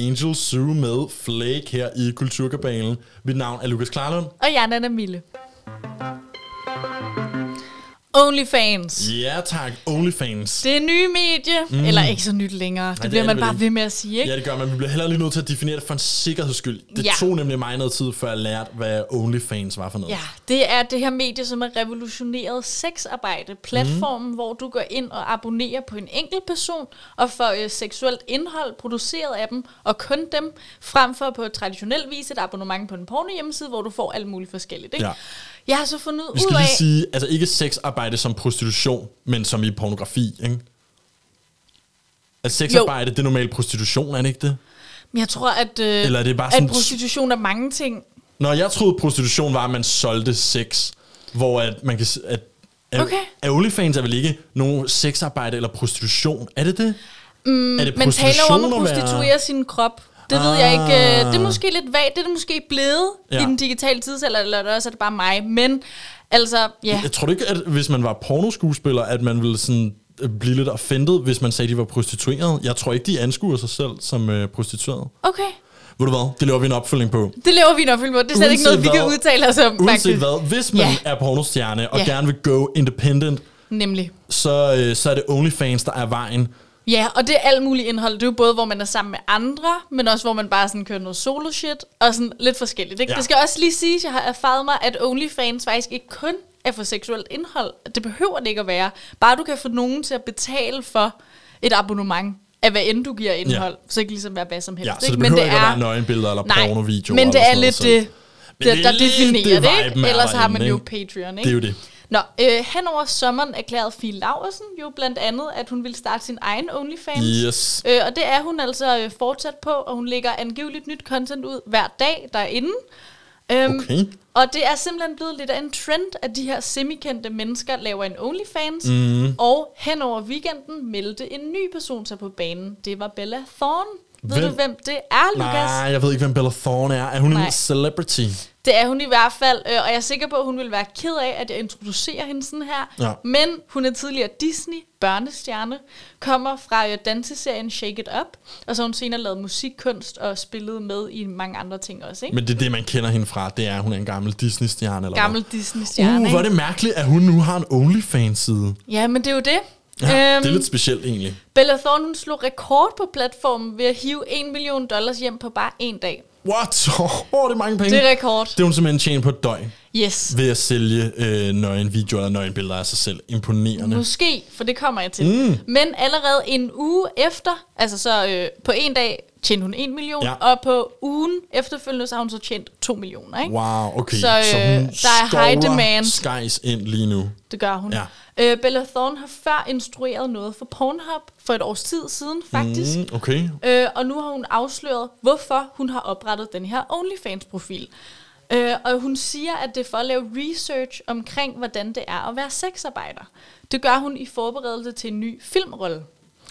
Angel Sue med Flake her i Kulturkabalen. Mit navn er Lukas Klarlund. Og jeg er Nana Mille. OnlyFans. Ja tak, OnlyFans. Det er nye medie, mm. eller ikke så nyt længere. Det det bliver er man det bare vel ved med at sige, ikke? Ja, det gør man. Vi bliver heller lige nødt til at definere det for en sikkerheds skyld. Det Ja. tog nemlig mig noget tid, før jeg lærte, hvad OnlyFans var for noget. Ja, det er det her medie, som er revolutioneret sexarbejde. Platformen, mm. hvor du går ind og abonnerer på en enkelt person, og får øh, seksuelt indhold produceret af dem, og kun dem, frem for på traditionel vis et abonnement på en porno hjemmeside, hvor du får alt muligt forskelligt. Ikke? Ja. Jeg har så fundet Vi ud skal af... lige sige, altså ikke sexarbejde som prostitution, men som i pornografi, ikke? Altså sexarbejde, det er normalt prostitution, er det ikke det? Men jeg tror, at, øh, Eller er det bare at sådan- prostitution er mange ting. Når jeg troede, prostitution var, at man solgte sex, hvor at man kan... At, at, Okay. at OnlyFans er vel ikke nogen sexarbejde eller prostitution? Er det det? Mm, er det Man taler jo om at være- prostituere sin krop. Det ved jeg ikke. øh, Det er Ah. måske lidt vagt. Det er det måske blevet ja. I den digitale tidsalder, eller også er det bare mig. Men altså, ja. Jeg tror ikke, at hvis man var pornoskuespiller, at man ville sådan øh, blive lidt offended, hvis man sagde, at de var prostitueret. Jeg tror ikke, de anskuer sig selv som øh, prostitueret. Okay. Ved du hvad? Det laver vi en opfølging på. Det laver vi en opfølging på. Det er slet ikke noget, vi kan udtale os om, Uanset faktisk. hvad, hvis man Ja. er pornostjerne og Ja. gerne vil go independent, Nemlig. så, øh, så er det OnlyFans, der er vejen. Ja, og det er alt muligt indhold. Det er jo både, hvor man er sammen med andre, men også hvor man bare sådan kører noget solo shit, og sådan lidt forskelligt. Ikke? Ja. Det skal også lige sige, at jeg har erfaret mig, at OnlyFans faktisk ikke kun er for seksuelt indhold. Det behøver det ikke at være. Bare du kan få nogen til at betale for et abonnement af hvad end du giver indhold, ja. så ikke ligesom være hvad som helst. Ja, så ikke? det behøver ikke at være nøgenbilleder eller Nej, pornovideoer. men det er lidt det, Men der, det der er definerer det, ikke? er Ellers har man jo ikke? Patreon, ikke? Det er jo det. Nå, øh, hen over sommeren erklærede Fie Laversen jo blandt andet, at hun ville starte sin egen OnlyFans. Yes. Øh, og det er hun altså øh, fortsat på, og hun lægger angiveligt nyt content ud hver dag derinde. Øhm, Okay. Og det er simpelthen blevet lidt af en trend, at de her semikendte mennesker laver en OnlyFans. Mm. Og hen over weekenden meldte en ny person sig på banen. Det var Bella Thorne. Ved Hvem? du, hvem det er, Lukas? Nej, jeg ved ikke, hvem Bella Thorne er. Er hun Nej. en celebrity? Det er hun i hvert fald, øh, og jeg er sikker på, at hun vil være ked af, at jeg introducerer hende sådan her. Ja. Men hun er tidligere Disney-børnestjerne, kommer fra øh, danseserien Shake It Up, og så har hun senere lavet musikkunst og spillet med i mange andre ting også. Ikke? Men det er det, man kender hende fra. Det er, at hun er en gammel Disney-stjerne. Eller Gammel? Disney-stjerne. Uh, hvor er det mærkeligt, at hun nu har en OnlyFans-side. Ja, men det er jo det. Ja, Øhm, det er lidt specielt egentlig. Bella Thorne hun slog rekord på platformen ved at hive 1 million dollars hjem på bare en dag. What? <laughs> Åh, oh, det er mange penge. Det er rekord. Det er hun simpelthen tjent på et døgn Yes. ved at sælge øh, nøgen videoer eller nøgen billeder af sig selv. Imponerende. Måske, for det kommer jeg til. Mm. Men allerede en uge efter, altså så øh, på en dag tjente hun 1 million, Ja. og på ugen efterfølgende, så har hun så tjent 2 millioner, ikke? Wow, okay. Så, Så, øh, hun der er high demand. skies ind lige nu. Det gør hun. Ja. Øh, Bella Thorne har før instrueret noget for Pornhub for et års tid siden, faktisk. Mm, okay. Øh, og nu har hun afsløret, hvorfor hun har oprettet den her OnlyFans-profil. Øh, og hun siger, at det er for at lave research omkring, hvordan det er at være sexarbejder. Det gør hun i forberedelse til en ny filmrolle.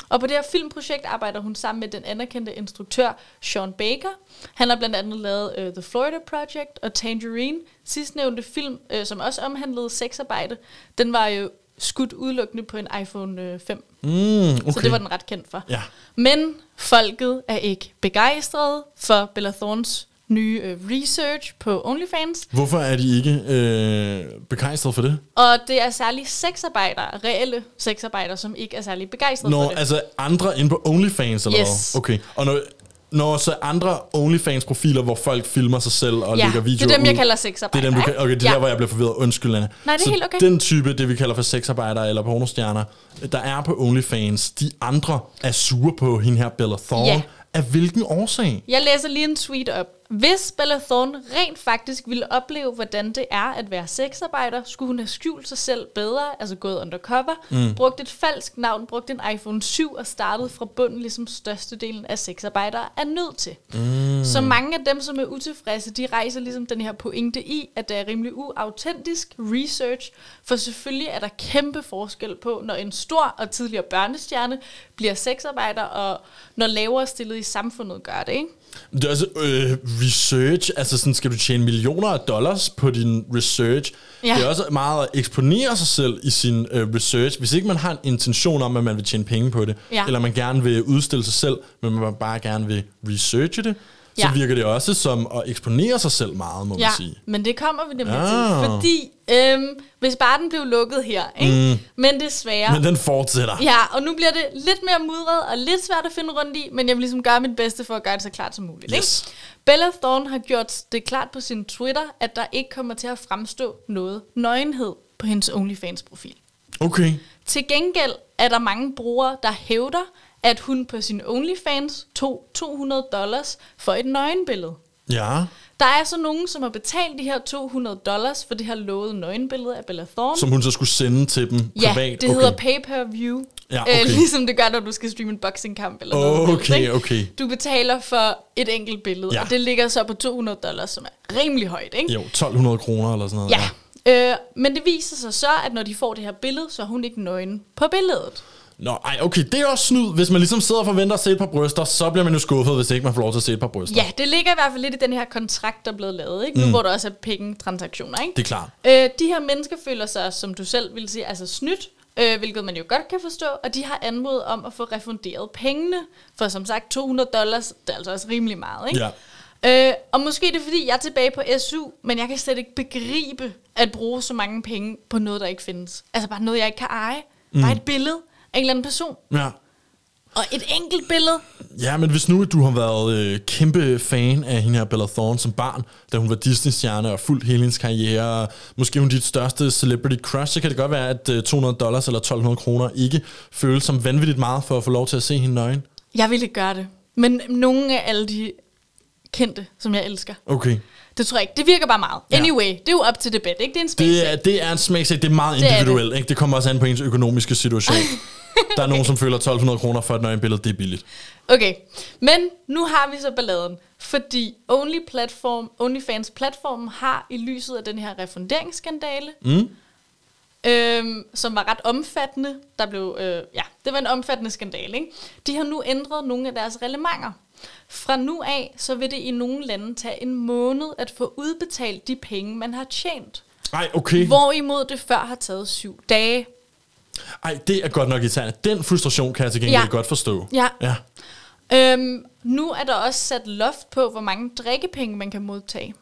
Og på det her filmprojekt arbejder hun sammen med den anerkendte instruktør Sean Baker. Han har blandt andet lavet uh, The Florida Project og Tangerine. Sidstnævnte film, uh, som også omhandlede sexarbejde, den var jo skudt udelukkende på en iPhone øh, 5. Mm, okay. Så det var den ret kendt for. Ja. Men folket er ikke begejstrede for Bella Thornes nye øh, research på OnlyFans. Hvorfor er de ikke øh, begejstrede for det? Og det er særligt sexarbejdere, reelle sexarbejdere, som ikke er særlig begejstrede Når for det. altså andre inde på OnlyFans eller Yes. hvad? Okay. Og når, når så andre OnlyFans-profiler, hvor folk filmer sig selv og Ja, lægger det er videoer dem, jeg ud, kalder Det sexarbejdere. er dem, du okay, det er ja. der, hvor jeg bliver forvirret. Undskyld, Anna. Nej, det er så helt okay. den type, det vi kalder for sexarbejdere eller pornostjerner, der er på OnlyFans, de andre er sure på hende her Bella Thorne. Ja. Af hvilken årsag? Jeg læser lige en tweet op. Hvis Bella Thorne rent faktisk ville opleve, hvordan det er at være sexarbejder, skulle hun have skjult sig selv bedre, altså gået undercover, mm. brugt et falsk navn, brugt en iPhone 7 og startet fra bunden, ligesom størstedelen af sexarbejdere er nødt til. Mm. Så mange af dem, som er utilfredse, de rejser ligesom den her pointe i, at det er rimelig uautentisk research, for selvfølgelig er der kæmpe forskel på, når en stor og tidligere børnestjerne bliver sexarbejder, og når lavere stillet i samfundet gør det, ikke? Det er altså øh, research, altså sådan, skal du tjene millioner af dollars på din research. Ja. Det er også meget at eksponere sig selv i sin øh, research. Hvis ikke man har en intention om, at man vil tjene penge på det, Ja. eller man gerne vil udstille sig selv, men man bare gerne vil researche det, så Ja. virker det også som at eksponere sig selv meget, må Ja, man sige. men det kommer vi nemlig Ah. til, fordi øhm, hvis bare den blev lukket her, ikke? Mm. men desværre, Men den fortsætter. ja, og nu bliver det lidt mere mudret og lidt svært at finde rundt i, men jeg vil ligesom gøre mit bedste for at gøre det så klart som muligt. Yes. Ikke? Bella Thorne har gjort det klart på sin Twitter, at der ikke kommer til at fremstå noget nøgenhed på hendes OnlyFans-profil. Okay. Til gengæld er der mange brugere, der hævder, at hun på sin OnlyFans tog 200 dollars for et nøgenbillede. Ja. Der er så nogen, som har betalt de her 200 dollars for det her lovede nøgenbillede af Bella Thorne. Som hun så skulle sende til dem ja, privat. det okay. hedder pay-per-view. Ja, okay. øh, <laughs> ligesom det gør, når du skal streame en boxingkamp eller noget. Okay, okay. Du betaler for et enkelt billede, Ja. og det ligger så på 200 dollars, som er rimelig højt, ikke? Jo, 1200 kroner eller sådan noget. Ja. Øh, men det viser sig så, at når de får det her billede, så er hun ikke nøgen på billedet. Nå, ej, okay, det er også snyd. Hvis man ligesom sidder og forventer at se et par bryster, så bliver man jo skuffet, hvis ikke man får lov til at se et par bryster. Ja, det ligger i hvert fald lidt i den her kontrakt, der er blevet lavet, ikke? Nu Mm. hvor der også er pengetransaktioner, ikke? Det er klart. Øh, de her mennesker føler sig, som du selv ville sige, altså snydt, øh, hvilket man jo godt kan forstå, og de har anmodet om at få refunderet pengene, for som sagt 200 dollars, det er altså også rimelig meget, ikke? Ja. Øh, og måske er det fordi, jeg er tilbage på SU, men jeg kan slet ikke begribe at bruge så mange penge på noget, der ikke findes. Altså bare noget, jeg ikke kan eje. Mm. Bare et billede af en eller anden person. Ja. Og et enkelt billede. Ja, men hvis nu du har været øh, kæmpe fan af hende her Bella Thorne som barn, da hun var Disney-stjerne og fuldt hele hendes karriere, måske hun dit største celebrity crush, så kan det godt være, at øh, 200 dollars eller 1200 kroner ikke føles som vanvittigt meget for at få lov til at se hende nøgen. Jeg ville ikke gøre det. Men nogle af alle de kendte, som jeg elsker, Okay. det tror jeg ikke. Det virker bare meget. Ja. Anyway, det er jo op til debat, ikke? Det er en Det smagsag. er, det er en smagsag, det er meget Det er det. individuelt. Ikke? Det kommer også an på ens økonomiske situation. <laughs> Der er nogen, som føler 1200 kroner for et nøgenbillede, det er billigt. Okay, men nu har vi så balladen, fordi Only platform, OnlyFans platformen har i lyset af den her refunderingsskandale, Mm. øhm, som var ret omfattende, der blev, øh, ja, det var en omfattende skandale, ikke? De har nu ændret nogle af deres reglementer. Fra nu af, så vil det i nogle lande tage en måned at få udbetalt de penge, man har tjent. Ej, okay. Hvorimod det før har taget syv dage. Ej, det er godt nok irriterende. Den frustration kan jeg til gengæld Ja. godt forstå. Ja. ja. Øhm, nu er der også sat loft på, hvor mange drikkepenge man kan modtage.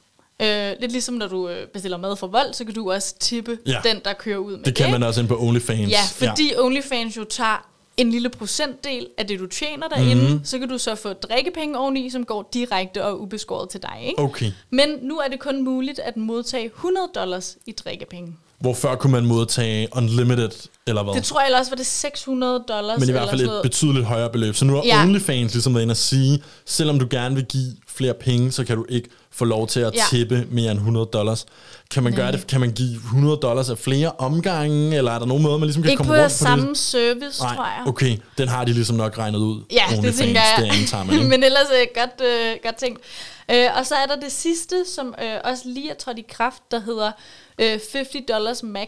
Øh, lidt ligesom når du øh, bestiller mad for vold, så kan du også tippe Ja. den, der kører ud med Det kan ikke? man også ind på OnlyFans. Ja, fordi ja. OnlyFans jo tager en lille procentdel af det, du tjener derinde, Mhm. mm. så kan du så få drikkepenge oveni, som går direkte og ubeskåret til dig. Ikke? Okay. Men nu er det kun muligt at modtage 100 dollars i drikkepenge. Hvor før kunne man modtage unlimited, eller hvad? Det tror jeg ellers var det 600 dollars. Men i hvert fald et betydeligt højere beløb. Så nu har Ja. OnlyFans ligesom været inde at sige, selvom du gerne vil give flere penge, så kan du ikke få lov til at Ja. tippe mere end 100 dollars. Kan man gøre det? Kan man give 100 dollars af flere omgange, eller er der nogen måde, man ligesom kan Ikke komme på rundt samme det? service, tror jeg. Nej, okay. Den har de ligesom nok regnet ud. Ja, det OnlyFans, tænker jeg. Det antager man, ikke? <laughs> Men ellers øh, godt, øh, godt tænkt. Øh, og så er der det sidste, som øh, også lige er trådt i kraft, der hedder øh, 50 dollars max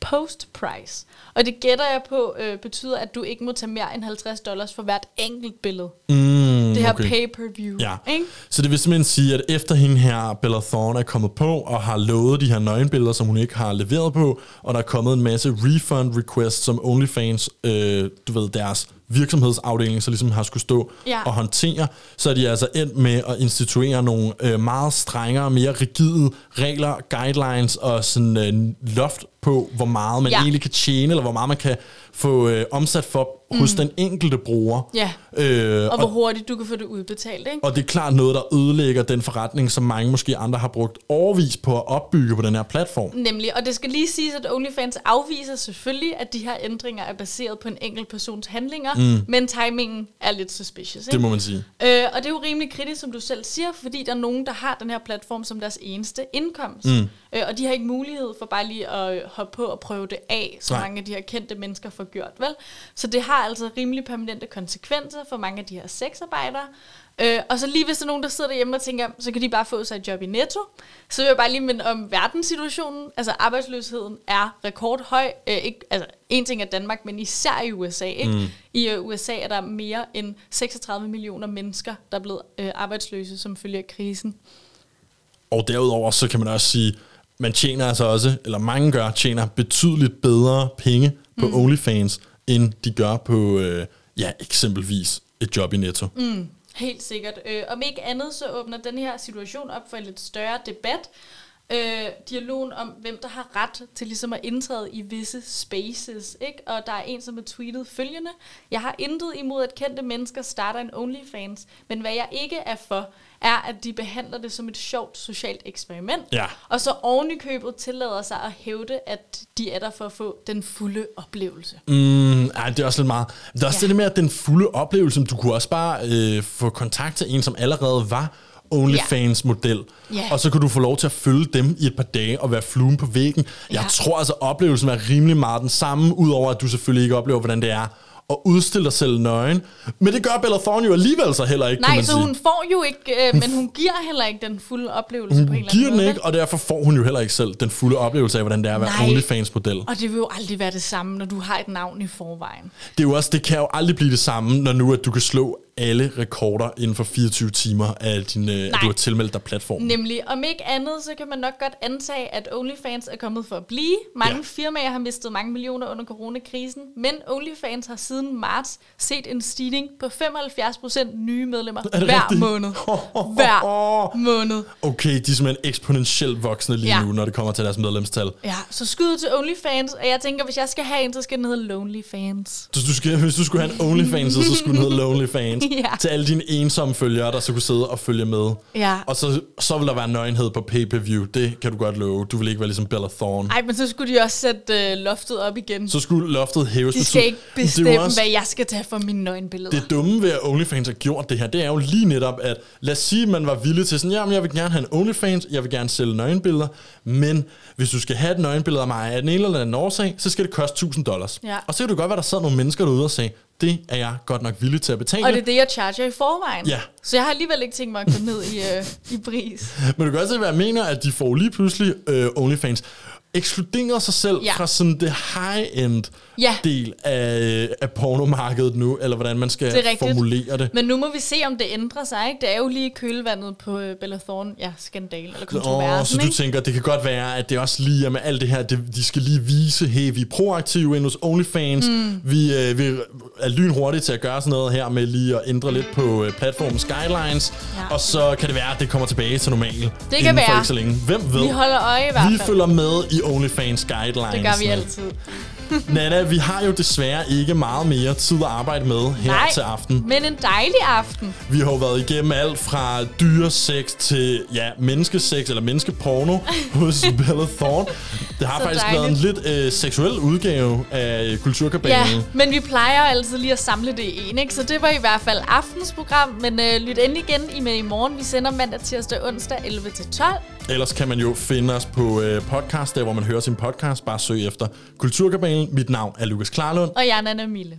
post price. Og det gætter jeg på øh, betyder, at du ikke må tage mere end 50 dollars for hvert enkelt billede. Mm, Det her okay. pay-per-view. Ja. Ikke? Så det vil simpelthen sige, at efter hende her, Bella Thorne, er kommet på og har lovet de her nøgenbilleder, som hun ikke har leveret på, og der er kommet en masse refund requests, som OnlyFans, øh, du ved, deres virksomhedsafdeling, så ligesom har skulle stå Ja. og håndtere, så er de altså endt med at instituere nogle øh, meget strengere, mere rigide regler, guidelines og sådan øh, loft på, hvor meget man Ja. egentlig kan tjene, eller hvor meget man kan få øh, omsat for hos den enkelte bruger. Ja. Øh, Og hvor hurtigt du kan få det udbetalt. Ikke? og det er klart noget, der ødelægger den forretning, som mange måske andre har brugt overvis på at opbygge på den her platform. Nemlig, og det skal lige siges, at OnlyFans afviser selvfølgelig, at de her ændringer er baseret på en enkelt persons handlinger, mm. men timingen er lidt suspicious. Ikke? Det må man sige. Øh, og det er jo rimelig kritisk, som du selv siger, fordi der er nogen, der har den her platform som deres eneste indkomst. Mm. Øh, og de har ikke mulighed for bare lige at øh, hoppe på og prøve det af, som Nej. mange af de her kendte mennesker får gjort, vel? Så det har altså rimelig permanente konsekvenser for mange af de her sexarbejdere. Øh, og så lige hvis der er nogen, der sidder derhjemme og tænker, så kan de bare få sig et job i Netto, så vil jeg bare lige minde om verdenssituationen. Altså arbejdsløsheden er rekordhøj. Øh, ikke, altså en ting er Danmark, men især i USA. Ikke? Mm. I øh, USA er der mere end 36 millioner mennesker, der er blevet øh, arbejdsløse som følge af krisen. Og derudover, så kan man også sige, man tjener altså også, eller mange gør, tjener betydeligt bedre penge på mm. OnlyFans, end de gør på, øh, ja, eksempelvis et job i Netto. Mm. Helt sikkert. Øh, om ikke andet, så åbner den her situation op for en lidt større debat. Øh, dialogen om, hvem der har ret til ligesom at indtræde i visse spaces. Ikke? Og der er en, som har tweetet følgende. Jeg har intet imod, at kendte mennesker starter en OnlyFans, men hvad jeg ikke er for, er, at de behandler det som et sjovt socialt eksperiment. Ja. Og så oven i købet tillader sig at hævde, at de er der for at få den fulde oplevelse. Mm, ej, det er også lidt meget. Det er også ja. det med, at den fulde oplevelse, du kunne også bare øh, få kontakt til en, som allerede var OnlyFans-model. Ja. Og så kunne du få lov til at følge dem i et par dage og være fluen på væggen. Jeg Ja. tror altså, oplevelsen er rimelig meget den samme, udover at du selvfølgelig ikke oplever, hvordan det er at udstille dig selv nøgen. Men det gør Bella Thorne jo alligevel så heller ikke, kan Nej, man så sige. hun får jo ikke, øh, men hun giver heller ikke den fulde oplevelse på en Hun eller anden giver den måde. ikke, og derfor får hun jo heller ikke selv den fulde oplevelse af, hvordan det er at være. OnlyFans-model. Og det vil jo aldrig være det samme, når du har et navn i forvejen. Det er jo også, det kan jo aldrig blive det samme, når nu at du kan slå alle rekorder inden for 24 timer af din, øh, at du har tilmeldt dig platformen. Nemlig, om ikke andet, så kan man nok godt antage, at OnlyFans er kommet for at blive. Mange Ja. firmaer har mistet mange millioner under coronakrisen, men OnlyFans har siden marts set en stigning på 75% nye medlemmer Er hver rigtigt? måned. Hver <laughs> måned. Okay, de er simpelthen eksponentielt voksne lige Ja. nu, når det kommer til deres medlemstal. Ja, så skud til OnlyFans, og jeg tænker, hvis jeg skal have en, så skal den hedde Lonely Fans. Så du skal, hvis du skulle have en OnlyFans, så skulle den hedde LonelyFans. <laughs> ja. til alle dine ensomme følgere, der så kunne sidde og følge med. Ja. Og så, så vil der være nøgenhed på pay-per-view. Det kan du godt love. Du vil ikke være ligesom Bella Thorne. Ej, men så skulle de også sætte øh, loftet op igen. Så skulle loftet hæves. de skal ikke bestemme, også- hvad jeg skal tage for mine nøgenbilleder. Det dumme ved, at OnlyFans har gjort det her, det er jo lige netop, at lad os sige, at man var villig til sådan, jamen jeg vil gerne have en OnlyFans, jeg vil gerne sælge nøgenbilleder, men hvis du skal have et nøgenbillede af mig af den ene eller anden årsag, så skal det koste 1000 dollars. Ja. Og så kan du godt være, der sad nogle mennesker derude og sagde, det er jeg godt nok villig til at betale. Og det er det, jeg charger i forvejen. Ja. Så jeg har alligevel ikke tænkt mig at gå ned i, øh, i pris. <laughs> Men du kan også se, hvad jeg mener, at de får lige pludselig øh, OnlyFans ekskluderer sig selv ja. Fra sådan det high-end Ja. del af, af pornomarkedet nu, eller hvordan man skal Det er formulere det. Men nu må vi se, om det ændrer sig. Ikke? Det er jo lige kølvandet på øh, Bella Thorne. Ja, skandal eller Åh, så kontroversen. du ikke? tænker, det kan godt være, at det også lige er med alt det her, det, de skal lige vise, hey, vi er proaktive inde hos OnlyFans, mm. vi, øh, vi er lynhurtige til at gøre sådan noget her med lige at ændre lidt på øh, platformens guidelines, ja. Og så kan det være, at det kommer tilbage til normal det kan inden for være. ikke så længe. Hvem ved? Vi holder øje i hvert Vi fald. følger med i OnlyFans guidelines. Det gør vi altid. <laughs> Nana, vi har jo desværre ikke meget mere tid at arbejde med her Nej, til aften. men en dejlig aften. Vi har jo været igennem alt fra dyresex til ja, menneskesex eller menneskeporno <laughs> hos Bella Thorne. Det har Så faktisk dejligt. været en lidt øh, seksuel udgave af Kulturkabalen. Ja, men vi plejer altid lige at samle det i en, ikke? Så det var i hvert fald aftens program. Men øh, lyt endelig igen i med i morgen. Vi sender mandag, tirsdag, onsdag 11-12. Ellers kan man jo finde os på øh, podcast, der hvor man hører sin podcast. Bare søg efter Kulturkabalen. Mit navn er Lukas Klarlund. Og jeg er Nana Mille.